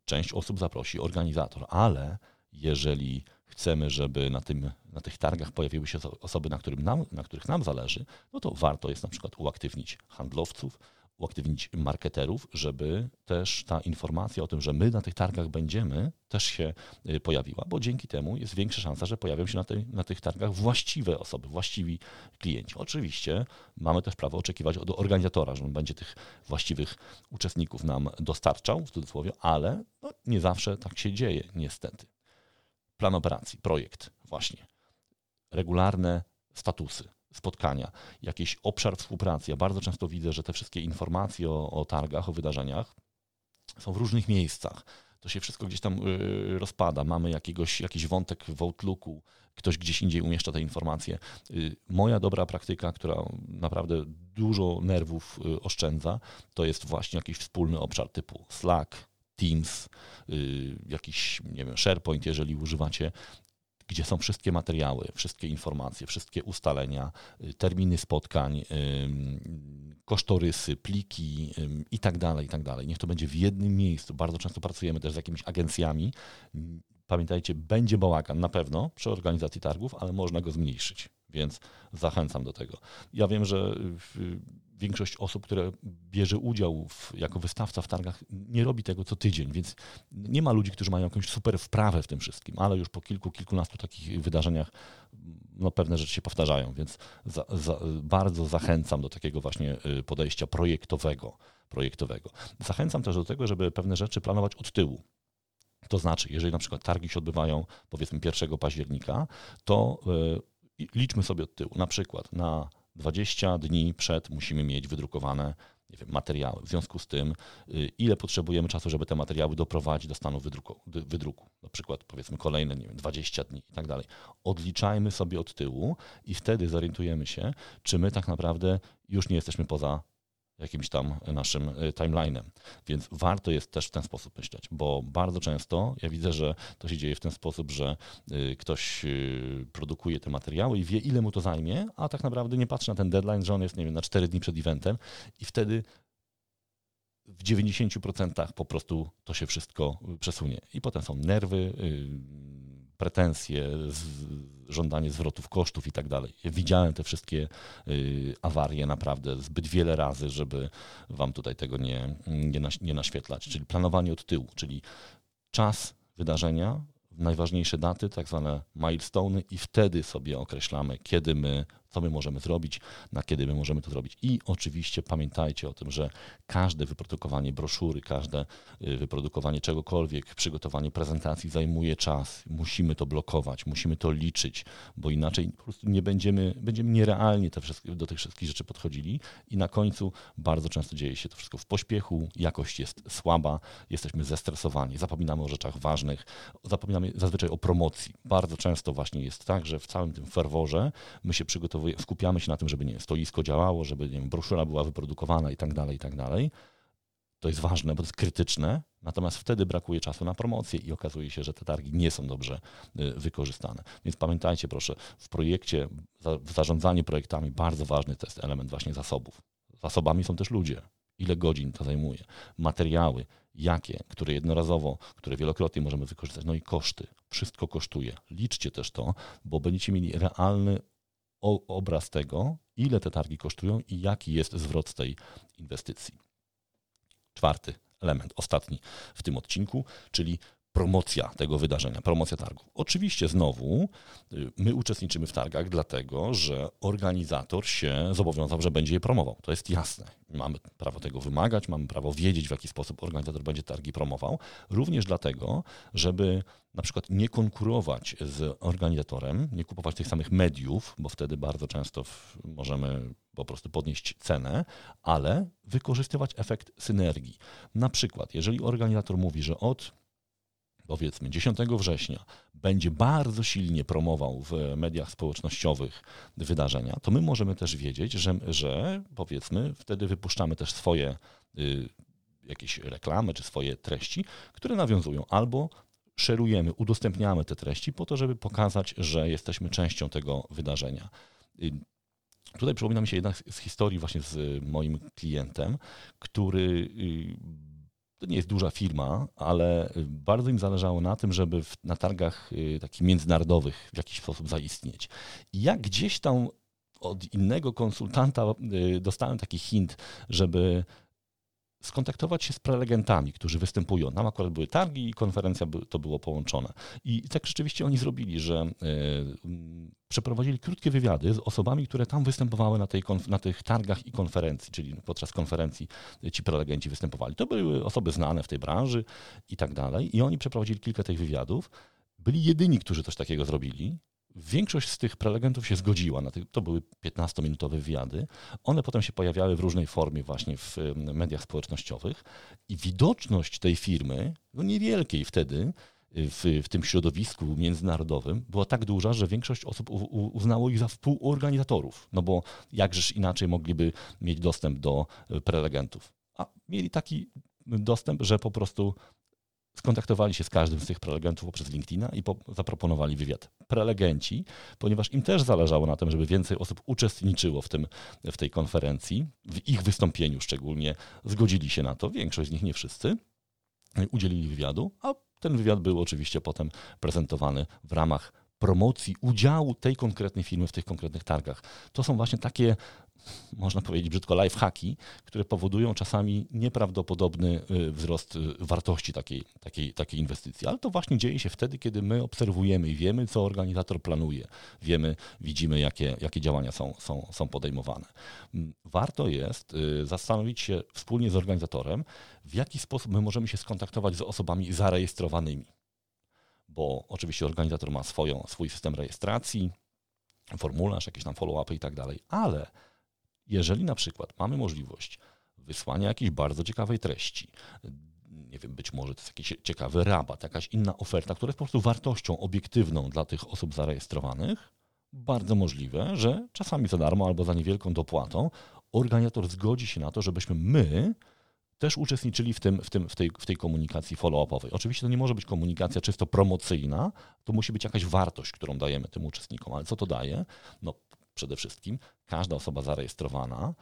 Część osób zaprosi organizator, ale jeżeli chcemy, żeby na, tym, na tych targach pojawiły się osoby, na, którym nam, na których nam zależy, no to warto jest na przykład uaktywnić handlowców, uaktywnić marketerów, żeby też ta informacja o tym, że my na tych targach będziemy, też się y, pojawiła, bo dzięki temu jest większa szansa, że pojawią się na, na tych targach właściwe osoby, właściwi klienci. Oczywiście mamy też prawo oczekiwać od organizatora, że on będzie tych właściwych uczestników nam dostarczał, w cudzysłowie, ale no, nie zawsze tak się dzieje, niestety plan operacji, projekt właśnie, regularne statusy, spotkania, jakiś obszar współpracy. Ja bardzo często widzę, że te wszystkie informacje o, o targach, o wydarzeniach są w różnych miejscach. To się wszystko gdzieś tam y, rozpada. Mamy jakiegoś, jakiś wątek w Outlooku, ktoś gdzieś indziej umieszcza te informacje. Y, moja dobra praktyka, która naprawdę dużo nerwów y, oszczędza, to jest właśnie jakiś wspólny obszar typu Slack, Teams, y, jakiś, nie wiem, SharePoint, jeżeli używacie, gdzie są wszystkie materiały, wszystkie informacje, wszystkie ustalenia, y, terminy spotkań, kosztorysy, pliki i tak dalej, i tak dalej. Niech to będzie w jednym miejscu. Bardzo często pracujemy też z jakimiś agencjami. Pamiętajcie, będzie bałagan na pewno przy organizacji targów, ale można go zmniejszyć, więc zachęcam do tego. Ja wiem, że większość osób, które bierze udział w, jako wystawca w targach, nie robi tego co tydzień, więc nie ma ludzi, którzy mają jakąś super wprawę w tym wszystkim, ale już po kilku, kilkunastu takich wydarzeniach no, pewne rzeczy się powtarzają, więc za, za, bardzo zachęcam do takiego właśnie y, podejścia projektowego, projektowego. Zachęcam też do tego, żeby pewne rzeczy planować od tyłu. To znaczy, jeżeli na przykład targi się odbywają powiedzmy 1 października, to y, liczmy sobie od tyłu. Na przykład na 20 dni przed musimy mieć wydrukowane wiem, materiały. W związku z tym, y, ile potrzebujemy czasu, żeby te materiały doprowadzić do stanu wydruku, wydruku. na przykład powiedzmy kolejne nie wiem, 20 dni i tak dalej. Odliczajmy sobie od tyłu i wtedy zorientujemy się, czy my tak naprawdę już nie jesteśmy poza jakimś tam naszym y, timeline'em. Więc warto jest też w ten sposób myśleć, bo bardzo często ja widzę, że to się dzieje w ten sposób, że y, ktoś produkuje te materiały i wie, ile mu to zajmie, a tak naprawdę nie patrzy na ten deadline, że on jest, nie wiem, na 4 dni przed eventem i wtedy w 90% po prostu to się wszystko przesunie. I potem są nerwy, pretensje, żądanie zwrotów kosztów i tak dalej. Widziałem te wszystkie y, awarie naprawdę zbyt wiele razy, żeby wam tutaj tego nie, nie, nie naświetlać. Czyli planowanie od tyłu, czyli czas wydarzenia, najważniejsze daty, tak zwane milestone i wtedy sobie określamy, kiedy my co my możemy zrobić, na kiedy my możemy to zrobić. I oczywiście pamiętajcie o tym, że każde wyprodukowanie broszury, każde y, wyprodukowanie czegokolwiek, przygotowanie prezentacji zajmuje czas. Musimy to blokować, musimy to liczyć, bo inaczej po prostu nie będziemy, będziemy nierealnie te wszystkie, do tych wszystkich rzeczy podchodzili i na końcu bardzo często dzieje się to wszystko w pośpiechu, jakość jest słaba, jesteśmy zestresowani, zapominamy o rzeczach ważnych, zapominamy zazwyczaj o promocji. Bardzo często właśnie jest tak, że w całym tym ferworze my się przygotowujemy skupiamy się na tym, żeby nie stoisko działało, żeby nie wiem, broszura była wyprodukowana i tak dalej, i tak dalej. To jest ważne, bo to jest krytyczne, natomiast wtedy brakuje czasu na promocję i okazuje się, że te targi nie są dobrze y, wykorzystane. Więc pamiętajcie proszę, w projekcie, w zarządzaniu projektami bardzo ważny to jest element właśnie zasobów. Zasobami są też ludzie. Ile godzin to zajmuje? Materiały, jakie, które jednorazowo, które wielokrotnie możemy wykorzystać, no i koszty. Wszystko kosztuje. Liczcie też to, bo będziecie mieli realny obraz tego, ile te targi kosztują i jaki jest zwrot z tej inwestycji. Czwarty element, ostatni w tym odcinku, czyli promocja tego wydarzenia, promocja targów. Oczywiście znowu y, my uczestniczymy w targach dlatego, że organizator się zobowiązał, że będzie je promował. To jest jasne. Mamy prawo tego wymagać, mamy prawo wiedzieć, w jaki sposób organizator będzie targi promował. Również dlatego, żeby na przykład nie konkurować z organizatorem, nie kupować tych samych mediów, bo wtedy bardzo często możemy po prostu podnieść cenę, ale wykorzystywać efekt synergii. Na przykład, jeżeli organizator mówi, że od powiedzmy 10 września będzie bardzo silnie promował w mediach społecznościowych wydarzenia, to my możemy też wiedzieć, że, że powiedzmy wtedy wypuszczamy też swoje y, jakieś reklamy czy swoje treści, które nawiązują albo szerujemy, udostępniamy te treści po to, żeby pokazać, że jesteśmy częścią tego wydarzenia. Y, tutaj przypomina mi się jedna z historii właśnie z moim klientem, który y, to nie jest duża firma, ale bardzo im zależało na tym, żeby w, na targach y, takich międzynarodowych w jakiś sposób zaistnieć. I ja gdzieś tam od innego konsultanta dostałem taki hint, żeby skontaktować się z prelegentami, którzy występują. Nam akurat były targi i konferencja to było połączone. I tak rzeczywiście oni zrobili, że e, przeprowadzili krótkie wywiady z osobami, które tam występowały na, tej, na tych targach i konferencji, czyli podczas konferencji ci prelegenci występowali. To były osoby znane w tej branży i tak dalej. I oni przeprowadzili kilka tych wywiadów. Byli jedyni, którzy coś takiego zrobili. Większość z tych prelegentów się zgodziła, na to były 15-minutowe wywiady. One potem się pojawiały w różnej formie właśnie w mediach społecznościowych i widoczność tej firmy, no niewielkiej wtedy, w, w tym środowisku międzynarodowym była tak duża, że większość osób u, u, uznało ich za współorganizatorów, no bo jakżeż inaczej mogliby mieć dostęp do e, prelegentów. A mieli taki dostęp, że po prostu skontaktowali się z każdym z tych prelegentów poprzez LinkedIna i po, zaproponowali wywiad. Prelegenci, ponieważ im też zależało na tym, żeby więcej osób uczestniczyło w, tym, w tej konferencji, w ich wystąpieniu szczególnie, zgodzili się na to, większość z nich, nie wszyscy, udzielili wywiadu, a ten wywiad był oczywiście potem prezentowany w ramach promocji udziału tej konkretnej firmy w tych konkretnych targach. To są właśnie takie można powiedzieć brzydko, lifehacki, które powodują czasami nieprawdopodobny y, wzrost y, wartości takiej, takiej, takiej inwestycji. Ale to właśnie dzieje się wtedy, kiedy my obserwujemy i wiemy, co organizator planuje. Wiemy, widzimy, jakie, jakie działania są, są, są podejmowane. Mm, warto jest y, zastanowić się wspólnie z organizatorem, w jaki sposób my możemy się skontaktować z osobami zarejestrowanymi. Bo oczywiście organizator ma swoją, swój system rejestracji, formularz, jakieś tam follow-upy i tak dalej, ale jeżeli na przykład mamy możliwość wysłania jakiejś bardzo ciekawej treści, nie wiem, być może to jest jakiś ciekawy rabat, jakaś inna oferta, która jest po prostu wartością obiektywną dla tych osób zarejestrowanych, bardzo możliwe, że czasami za darmo albo za niewielką dopłatą organizator zgodzi się na to, żebyśmy my też uczestniczyli w, tym, w, tym, w, tej, w tej komunikacji follow-upowej. Oczywiście to nie może być komunikacja czysto promocyjna, to musi być jakaś wartość, którą dajemy tym uczestnikom. Ale co to daje? No przede wszystkim każda osoba zarejestrowana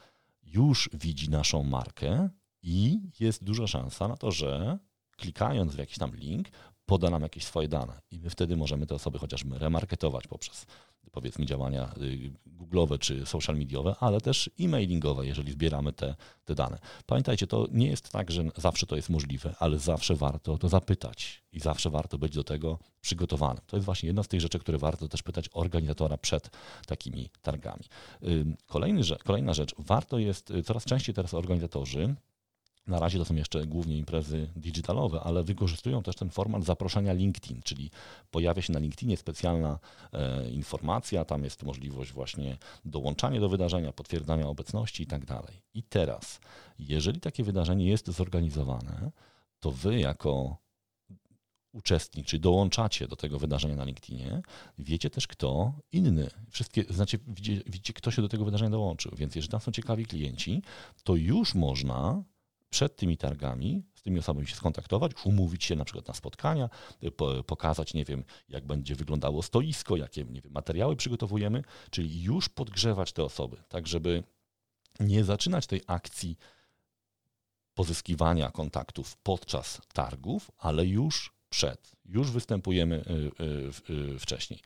już widzi naszą markę i jest duża szansa na to, że klikając w jakiś tam link, poda nam jakieś swoje dane i my wtedy możemy te osoby chociażby remarketować poprzez powiedzmy działania y, google'owe czy social mediowe, ale też e-mailingowe, jeżeli zbieramy te, te dane. Pamiętajcie, to nie jest tak, że zawsze to jest możliwe, ale zawsze warto to zapytać i zawsze warto być do tego przygotowanym. To jest właśnie jedna z tych rzeczy, które warto też pytać organizatora przed takimi targami. Kolejny, kolejna rzecz, warto jest, y, coraz częściej teraz organizatorzy na razie to są jeszcze głównie imprezy digitalowe, ale wykorzystują też ten format zaproszenia LinkedIn, czyli pojawia się na LinkedInie specjalna e, informacja, tam jest możliwość właśnie dołączania do wydarzenia, potwierdzania obecności i tak dalej. I teraz, jeżeli takie wydarzenie jest zorganizowane, to wy jako uczestnik, czyli dołączacie do tego wydarzenia na LinkedInie, wiecie też kto inny. Wszystkie, znaczy widzicie, widzicie, kto się do tego wydarzenia dołączył. Więc jeżeli tam są ciekawi klienci, to już można przed tymi targami z tymi osobami się skontaktować, umówić się na przykład na spotkania, pokazać, nie wiem, jak będzie wyglądało stoisko, jakie nie wiem, materiały przygotowujemy, czyli już podgrzewać te osoby, tak żeby nie zaczynać tej akcji pozyskiwania kontaktów podczas targów, ale już przed, już występujemy y, y, y, wcześniej.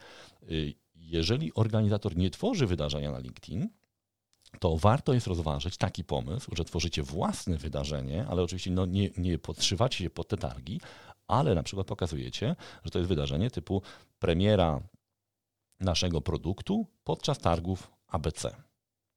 Jeżeli organizator nie tworzy wydarzenia na LinkedIn, to warto jest rozważyć taki pomysł, że tworzycie własne wydarzenie, ale oczywiście no nie, nie podszywacie się pod te targi, ale na przykład pokazujecie, że to jest wydarzenie typu premiera naszego produktu podczas targów ABC.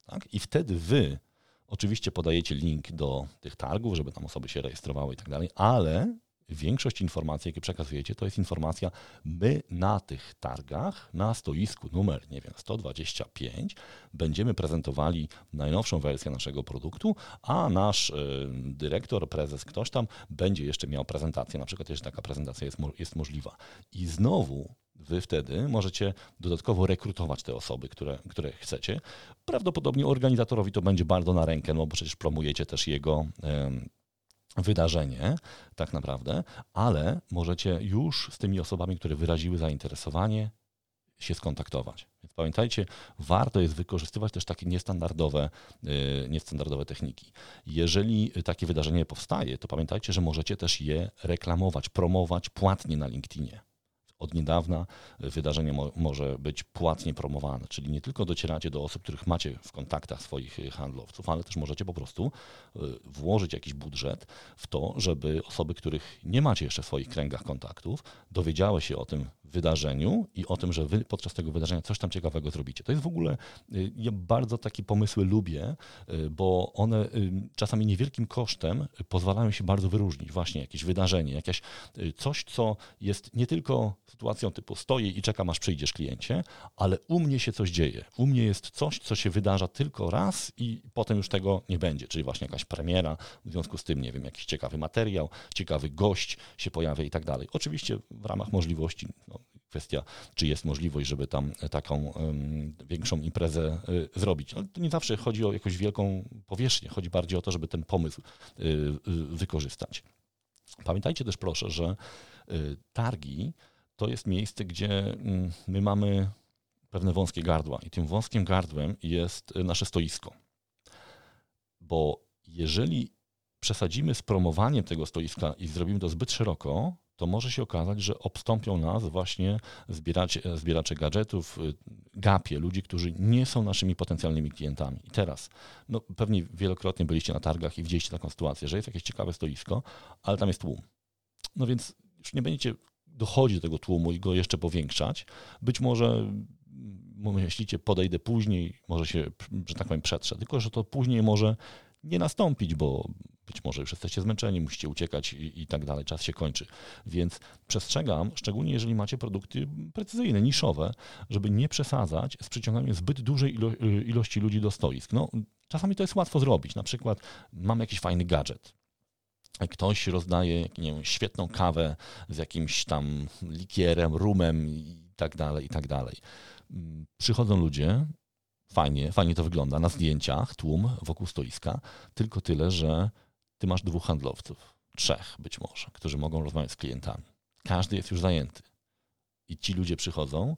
Tak? I wtedy wy oczywiście podajecie link do tych targów, żeby tam osoby się rejestrowały i tak dalej, ale większość informacji, jakie przekazujecie, to jest informacja, my na tych targach, na stoisku numer, nie wiem, 125, będziemy prezentowali najnowszą wersję naszego produktu, a nasz y, dyrektor, prezes, ktoś tam będzie jeszcze miał prezentację, na przykład jeżeli taka prezentacja jest, jest możliwa. I znowu Wy wtedy możecie dodatkowo rekrutować te osoby, które, które chcecie. Prawdopodobnie organizatorowi to będzie bardzo na rękę, no bo przecież promujecie też jego wydarzenie, tak naprawdę, ale możecie już z tymi osobami, które wyraziły zainteresowanie, się skontaktować. Więc pamiętajcie, warto jest wykorzystywać też takie niestandardowe, y, niestandardowe techniki. Jeżeli takie wydarzenie powstaje, to pamiętajcie, że możecie też je reklamować, promować płatnie na LinkedInie od niedawna wydarzenie mo może być płatnie promowane, czyli nie tylko docieracie do osób, których macie w kontaktach swoich handlowców, ale też możecie po prostu y, włożyć jakiś budżet w to, żeby osoby, których nie macie jeszcze w swoich kręgach kontaktów, dowiedziały się o tym wydarzeniu i o tym, że wy podczas tego wydarzenia coś tam ciekawego zrobicie. To jest w ogóle, ja bardzo takie pomysły lubię, bo one czasami niewielkim kosztem pozwalają się bardzo wyróżnić. Właśnie jakieś wydarzenie, jakieś coś, co jest nie tylko sytuacją typu stoję i czekam, aż przyjdziesz kliencie, ale u mnie się coś dzieje. U mnie jest coś, co się wydarza tylko raz i potem już tego nie będzie, czyli właśnie jakaś premiera, w związku z tym, nie wiem, jakiś ciekawy materiał, ciekawy gość się pojawia i tak dalej. Oczywiście w ramach możliwości, no, kwestia, czy jest możliwość, żeby tam taką um, większą imprezę y, zrobić. Ale to nie zawsze chodzi o jakąś wielką powierzchnię, chodzi bardziej o to, żeby ten pomysł y, y, wykorzystać. Pamiętajcie też proszę, że targi to jest miejsce, gdzie mm, my mamy pewne wąskie gardła i tym wąskim gardłem jest nasze stoisko. Bo jeżeli przesadzimy z promowaniem tego stoiska i zrobimy to zbyt szeroko, to może się okazać, że obstąpią nas właśnie zbieracze, zbieracze gadżetów, y, gapie, ludzi, którzy nie są naszymi potencjalnymi klientami. I teraz, no pewnie wielokrotnie byliście na targach i widzieliście taką sytuację, że jest jakieś ciekawe stoisko, ale tam jest tłum. No więc już nie będziecie dochodzi do tego tłumu i go jeszcze powiększać. Być może myślicie, podejdę później, może się, że tak powiem, przetrze, tylko że to później może nie nastąpić, bo być może już jesteście zmęczeni, musicie uciekać i, i, tak dalej, czas się kończy. Więc przestrzegam, szczególnie jeżeli macie produkty precyzyjne, niszowe, żeby nie przesadzać z przyciąganiem zbyt dużej ilo ilości ludzi do stoisk. No, czasami to jest łatwo zrobić. Na przykład mam jakiś fajny gadżet, ktoś rozdaje nie wiem, świetną kawę z jakimś tam likierem, rumem i tak dalej, i tak dalej. Przychodzą ludzie, fajnie, fajnie to wygląda na zdjęciach, tłum wokół stoiska, tylko tyle, że ty masz dwóch handlowców, trzech być może, którzy mogą rozmawiać z klientami. Każdy jest już zajęty. I ci ludzie przychodzą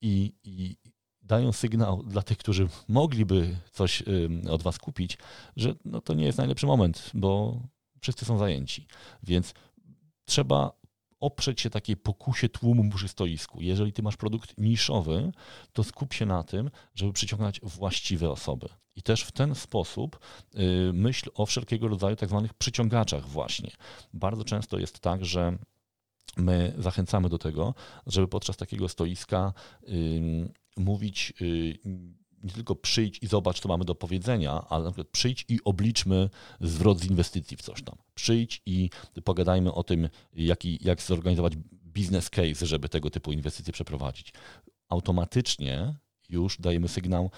i, i dają sygnał dla tych, którzy mogliby coś od was kupić, że no to nie jest najlepszy moment, bo wszyscy są zajęci. Więc trzeba oprzeć się takiej pokusie tłumu przy stoisku. Jeżeli ty masz produkt niszowy, to skup się na tym, żeby przyciągać właściwe osoby. I też w ten sposób y, myśl o wszelkiego rodzaju tak zwanych przyciągaczach właśnie. Bardzo często jest tak, że my zachęcamy do tego, żeby podczas takiego stoiska mówić y, nie tylko przyjdź i zobacz, co mamy do powiedzenia, ale na przykład przyjdź i obliczmy zwrot z inwestycji w coś tam. Przyjdź i pogadajmy o tym, jaki, jak zorganizować business case, żeby tego typu inwestycje przeprowadzić. Automatycznie już dajemy sygnał,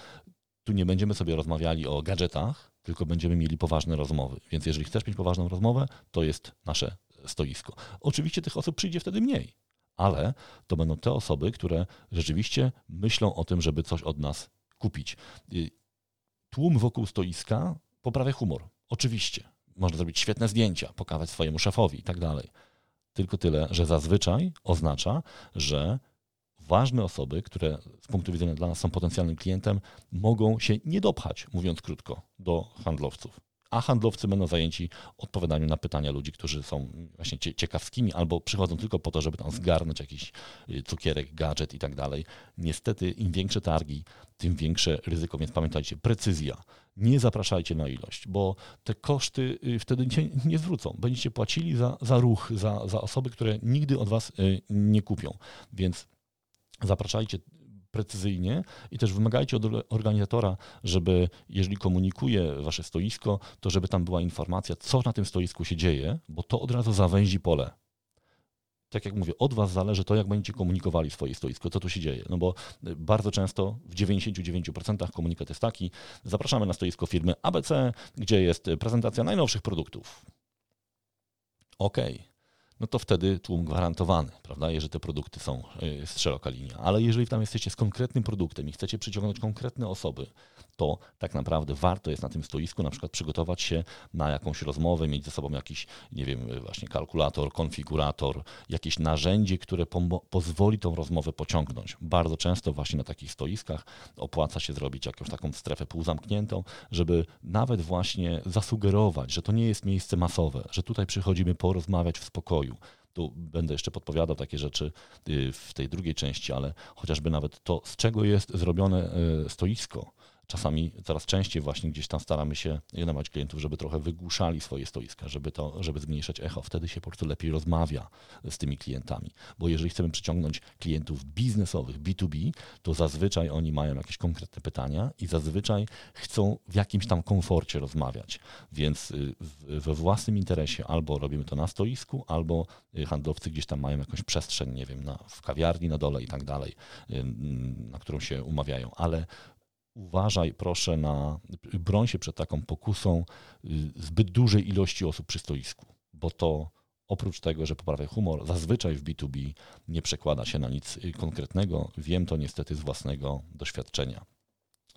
tu nie będziemy sobie rozmawiali o gadżetach, tylko będziemy mieli poważne rozmowy. Więc jeżeli chcesz mieć poważną rozmowę, to jest nasze stoisko. Oczywiście tych osób przyjdzie wtedy mniej, ale to będą te osoby, które rzeczywiście myślą o tym, żeby coś od nas kupić. Y, tłum wokół stoiska poprawia humor. Oczywiście. Można zrobić świetne zdjęcia, pokazać swojemu szefowi i tak dalej. Tylko tyle, że zazwyczaj oznacza, że ważne osoby, które z punktu widzenia dla nas są potencjalnym klientem, mogą się nie dopchać, mówiąc krótko, do handlowców a handlowcy będą zajęci odpowiadaniem na pytania ludzi, którzy są właśnie ciekawskimi albo przychodzą tylko po to, żeby tam zgarnąć jakiś y, cukierek, gadżet i tak dalej. Niestety im większe targi, tym większe ryzyko, więc pamiętajcie, precyzja. Nie zapraszajcie na ilość, bo te koszty y, wtedy nie, nie zwrócą. Będziecie płacili za, za ruch, za, za osoby, które nigdy od Was y, nie kupią. Więc zapraszajcie precyzyjnie i też wymagajcie od organizatora, żeby jeżeli komunikuje wasze stoisko, to żeby tam była informacja, co na tym stoisku się dzieje, bo to od razu zawęzi pole. Tak jak mówię, od was zależy to, jak będziecie komunikowali swoje stoisko, co tu się dzieje. No bo bardzo często w 99% komunikat jest taki, zapraszamy na stoisko firmy ABC, gdzie jest prezentacja najnowszych produktów. Okej, okay no to wtedy tłum gwarantowany, prawda, jeżeli te produkty są y, z szeroka linia. Ale jeżeli tam jesteście z konkretnym produktem i chcecie przyciągnąć konkretne osoby, to tak naprawdę warto jest na tym stoisku na przykład przygotować się na jakąś rozmowę, mieć ze sobą jakiś, nie wiem, właśnie kalkulator, konfigurator, jakieś narzędzie, które pozwoli tą rozmowę pociągnąć. Bardzo często właśnie na takich stoiskach opłaca się zrobić jakąś taką strefę półzamkniętą, żeby nawet właśnie zasugerować, że to nie jest miejsce masowe, że tutaj przychodzimy porozmawiać w spokoju, tu będę jeszcze podpowiadał takie rzeczy y, w tej drugiej części, ale chociażby nawet to, z czego jest zrobione y, stoisko, czasami coraz częściej właśnie gdzieś tam staramy się namawiać klientów, żeby trochę wygłuszali swoje stoiska, żeby, to, żeby zmniejszać echo. Wtedy się po prostu lepiej rozmawia z tymi klientami. Bo jeżeli chcemy przyciągnąć klientów biznesowych, B2B, to zazwyczaj oni mają jakieś konkretne pytania i zazwyczaj chcą w jakimś tam komforcie rozmawiać. Więc y, we własnym interesie albo robimy to na stoisku, albo y, handlowcy gdzieś tam mają jakąś przestrzeń, nie wiem, na, w kawiarni na dole i tak dalej, na którą się umawiają. Ale uważaj proszę na, broń się przed taką pokusą y, zbyt dużej ilości osób przy stoisku, bo to oprócz tego, że poprawia humor, zazwyczaj w B2B nie przekłada się na nic y, konkretnego. Wiem to niestety z własnego doświadczenia.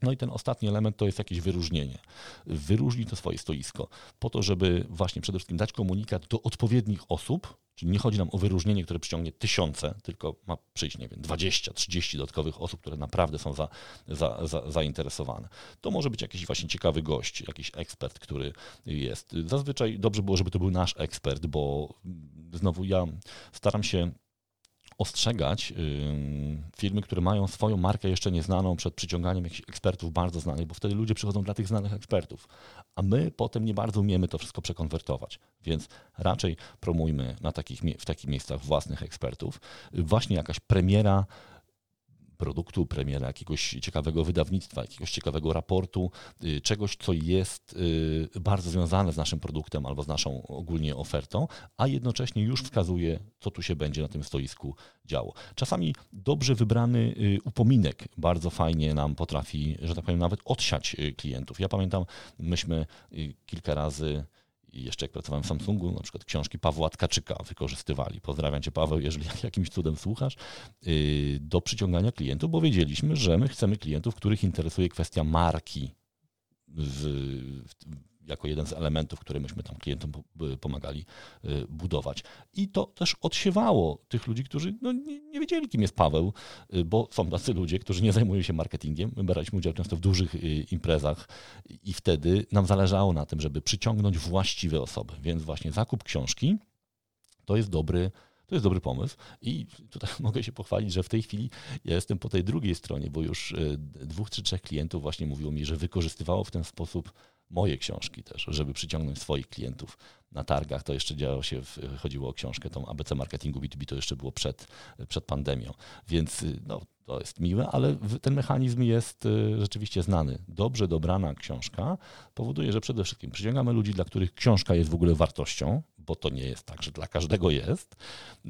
No i ten ostatni element to jest jakieś wyróżnienie. Wyróżnij to swoje stoisko po to, żeby właśnie przede wszystkim dać komunikat do odpowiednich osób, czyli nie chodzi nam o wyróżnienie, które przyciągnie tysiące, tylko ma przyjść, nie wiem, 20, 30 dodatkowych osób, które naprawdę są za, za, za, zainteresowane. To może być jakiś właśnie ciekawy gość, jakiś ekspert, który jest. Zazwyczaj dobrze było, żeby to był nasz ekspert, bo znowu ja staram się ostrzegać firmy, które mają swoją markę jeszcze nieznaną przed przyciąganiem jakichś ekspertów bardzo znanych, bo wtedy ludzie przychodzą dla tych znanych ekspertów, a my potem nie bardzo umiemy to wszystko przekonwertować. Więc raczej promujmy na takich, w takich miejscach własnych ekspertów. Właśnie jakaś premiera produktu, premiera jakiegoś ciekawego wydawnictwa, jakiegoś ciekawego raportu, y, czegoś, co jest y, bardzo związane z naszym produktem albo z naszą ogólnie ofertą, a jednocześnie już wskazuje, co tu się będzie na tym stoisku działo. Czasami dobrze wybrany y, upominek bardzo fajnie nam potrafi, że tak powiem, nawet odsiać klientów. Ja pamiętam, myśmy kilka razy I jeszcze jak pracowałem w Samsungu, na przykład książki Pawła Tkaczyka wykorzystywali. Pozdrawiam Cię Paweł, jeżeli jakimś cudem słuchasz, y, do przyciągania klientów, bo wiedzieliśmy, że my chcemy klientów, których interesuje kwestia marki w, jako jeden z elementów, które myśmy tam klientom pomagali y, budować. I to też odsiewało tych ludzi, którzy no, nie, nie, wiedzieli, kim jest Paweł, y, bo są tacy ludzie, którzy nie zajmują się marketingiem. My braliśmy udział często w dużych y, imprezach i wtedy nam zależało na tym, żeby przyciągnąć właściwe osoby. Więc właśnie zakup książki to jest dobry to jest dobry pomysł i tutaj mogę się pochwalić, że w tej chwili ja jestem po tej drugiej stronie, bo już dwóch czy trzech klientów właśnie mówiło mi, że wykorzystywało w ten sposób moje książki też, żeby przyciągnąć swoich klientów na targach. To jeszcze działo się, chodziło o książkę, tą ABC Marketingu B2B, to jeszcze było przed, przed pandemią. Więc no, to jest miłe, ale ten mechanizm jest y, rzeczywiście znany. Dobrze dobrana książka powoduje, że przede wszystkim przyciągamy ludzi, dla których książka jest w ogóle wartością, bo to nie jest tak, że dla każdego jest.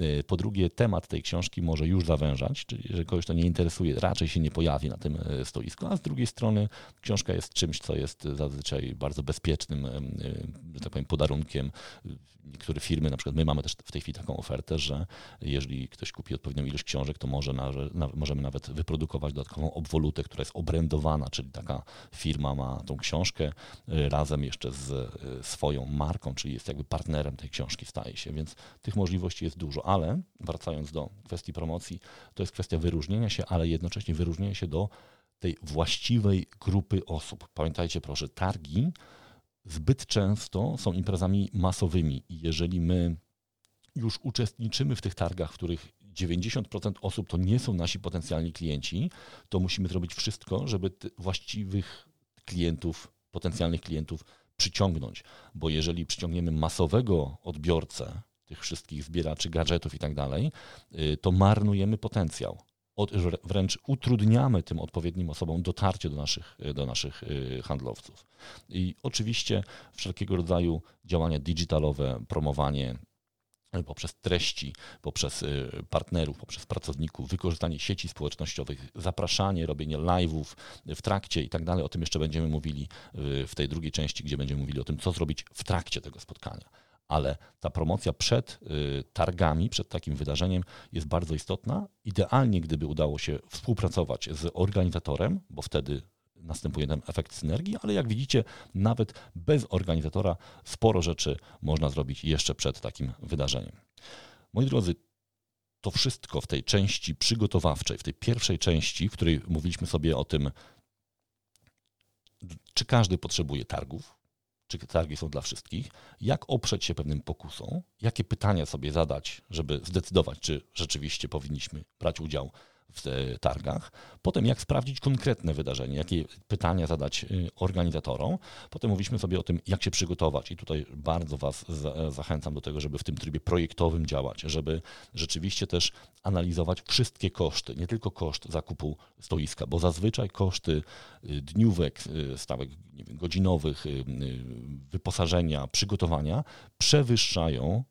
Y, po drugie, temat tej książki może już zawężać, czyli jeżeli kogoś to nie interesuje, raczej się nie pojawi na tym y, stoisku, a z drugiej strony książka jest czymś, co jest zazwyczaj bardzo bezpiecznym, że tak powiem, podarunkiem niektóre firmy, na przykład my mamy też w tej chwili taką ofertę, że jeżeli ktoś kupi odpowiednią ilość książek, to może na, na, możemy nawet wyprodukować dodatkową obwolutę, która jest obrędowana, czyli taka firma ma tą książkę y, razem jeszcze z y, swoją marką, czyli jest jakby partnerem tej książki, staje się, więc tych możliwości jest dużo, ale wracając do kwestii promocji, to jest kwestia wyróżnienia się, ale jednocześnie wyróżnienia się do tej właściwej grupy osób. Pamiętajcie proszę, targi zbyt często są imprezami masowymi i jeżeli my już uczestniczymy w tych targach, w których 90% osób to nie są nasi potencjalni klienci, to musimy zrobić wszystko, żeby właściwych klientów, potencjalnych klientów przyciągnąć. Bo jeżeli przyciągniemy masowego odbiorcę tych wszystkich zbieraczy gadżetów i tak dalej, y, to marnujemy potencjał od, wręcz utrudniamy tym odpowiednim osobom dotarcie do naszych, do naszych y, handlowców. I oczywiście wszelkiego rodzaju działania digitalowe, promowanie y, poprzez treści, poprzez y, partnerów, poprzez pracowników, wykorzystanie sieci społecznościowych, zapraszanie, robienie live'ów w trakcie i tak dalej. O tym jeszcze będziemy mówili w tej drugiej części, gdzie będziemy mówili o tym, co zrobić w trakcie tego spotkania ale ta promocja przed y, targami, przed takim wydarzeniem jest bardzo istotna. Idealnie, gdyby udało się współpracować z organizatorem, bo wtedy następuje ten efekt synergii, ale jak widzicie, nawet bez organizatora sporo rzeczy można zrobić jeszcze przed takim wydarzeniem. Moi drodzy, to wszystko w tej części przygotowawczej, w tej pierwszej części, w której mówiliśmy sobie o tym, czy każdy potrzebuje targów, czy targi są dla wszystkich, jak oprzeć się pewnym pokusom, jakie pytania sobie zadać, żeby zdecydować, czy rzeczywiście powinniśmy brać udział w e, targach. Potem jak sprawdzić konkretne wydarzenie, jakie pytania zadać y, organizatorom. Potem mówiliśmy sobie o tym, jak się przygotować i tutaj bardzo Was zachęcam do tego, żeby w tym trybie projektowym działać, żeby rzeczywiście też analizować wszystkie koszty, nie tylko koszt zakupu stoiska, bo zazwyczaj koszty y, dniówek, y, stawek godzinowych, wyposażenia, przygotowania przewyższają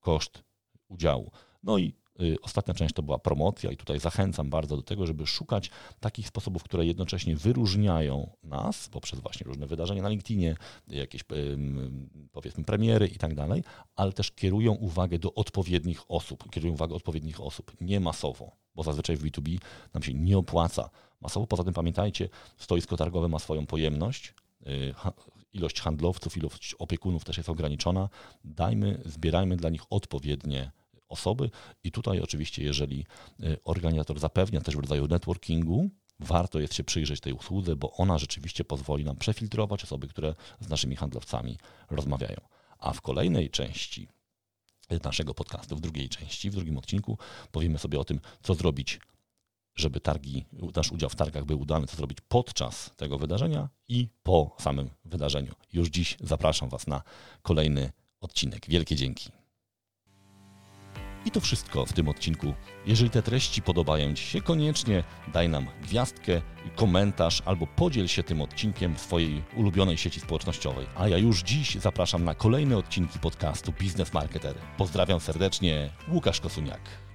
koszt udziału. No i ostatnia część to była promocja i tutaj zachęcam bardzo do tego, żeby szukać takich sposobów, które jednocześnie wyróżniają nas poprzez właśnie różne wydarzenia na LinkedInie, jakieś powiedzmy premiery i tak dalej, ale też kierują uwagę do odpowiednich osób, kierują uwagę odpowiednich osób, nie masowo, bo zazwyczaj w B2B nam się nie opłaca masowo. Poza tym pamiętajcie, stoisko targowe ma swoją pojemność, y, ilość handlowców, ilość opiekunów też jest ograniczona. Dajmy, zbierajmy dla nich odpowiednie osoby. I tutaj oczywiście, jeżeli y, organizator zapewnia też w rodzaju networkingu, warto jest się przyjrzeć tej usłudze, bo ona rzeczywiście pozwoli nam przefiltrować osoby, które z naszymi handlowcami rozmawiają. A w kolejnej części naszego podcastu, w drugiej części, w drugim odcinku, powiemy sobie o tym, co zrobić, żeby targi, nasz udział w targach był udany, co zrobić podczas tego wydarzenia i po samym wydarzeniu. Już dziś zapraszam Was na kolejny odcinek. Wielkie dzięki. I to wszystko w tym odcinku. Jeżeli te treści podobają Ci się, koniecznie daj nam gwiazdkę, komentarz albo podziel się tym odcinkiem w swojej ulubionej sieci społecznościowej. A ja już dziś zapraszam na kolejne odcinki podcastu Biznes Marketer. Pozdrawiam serdecznie, Łukasz Kosuniak.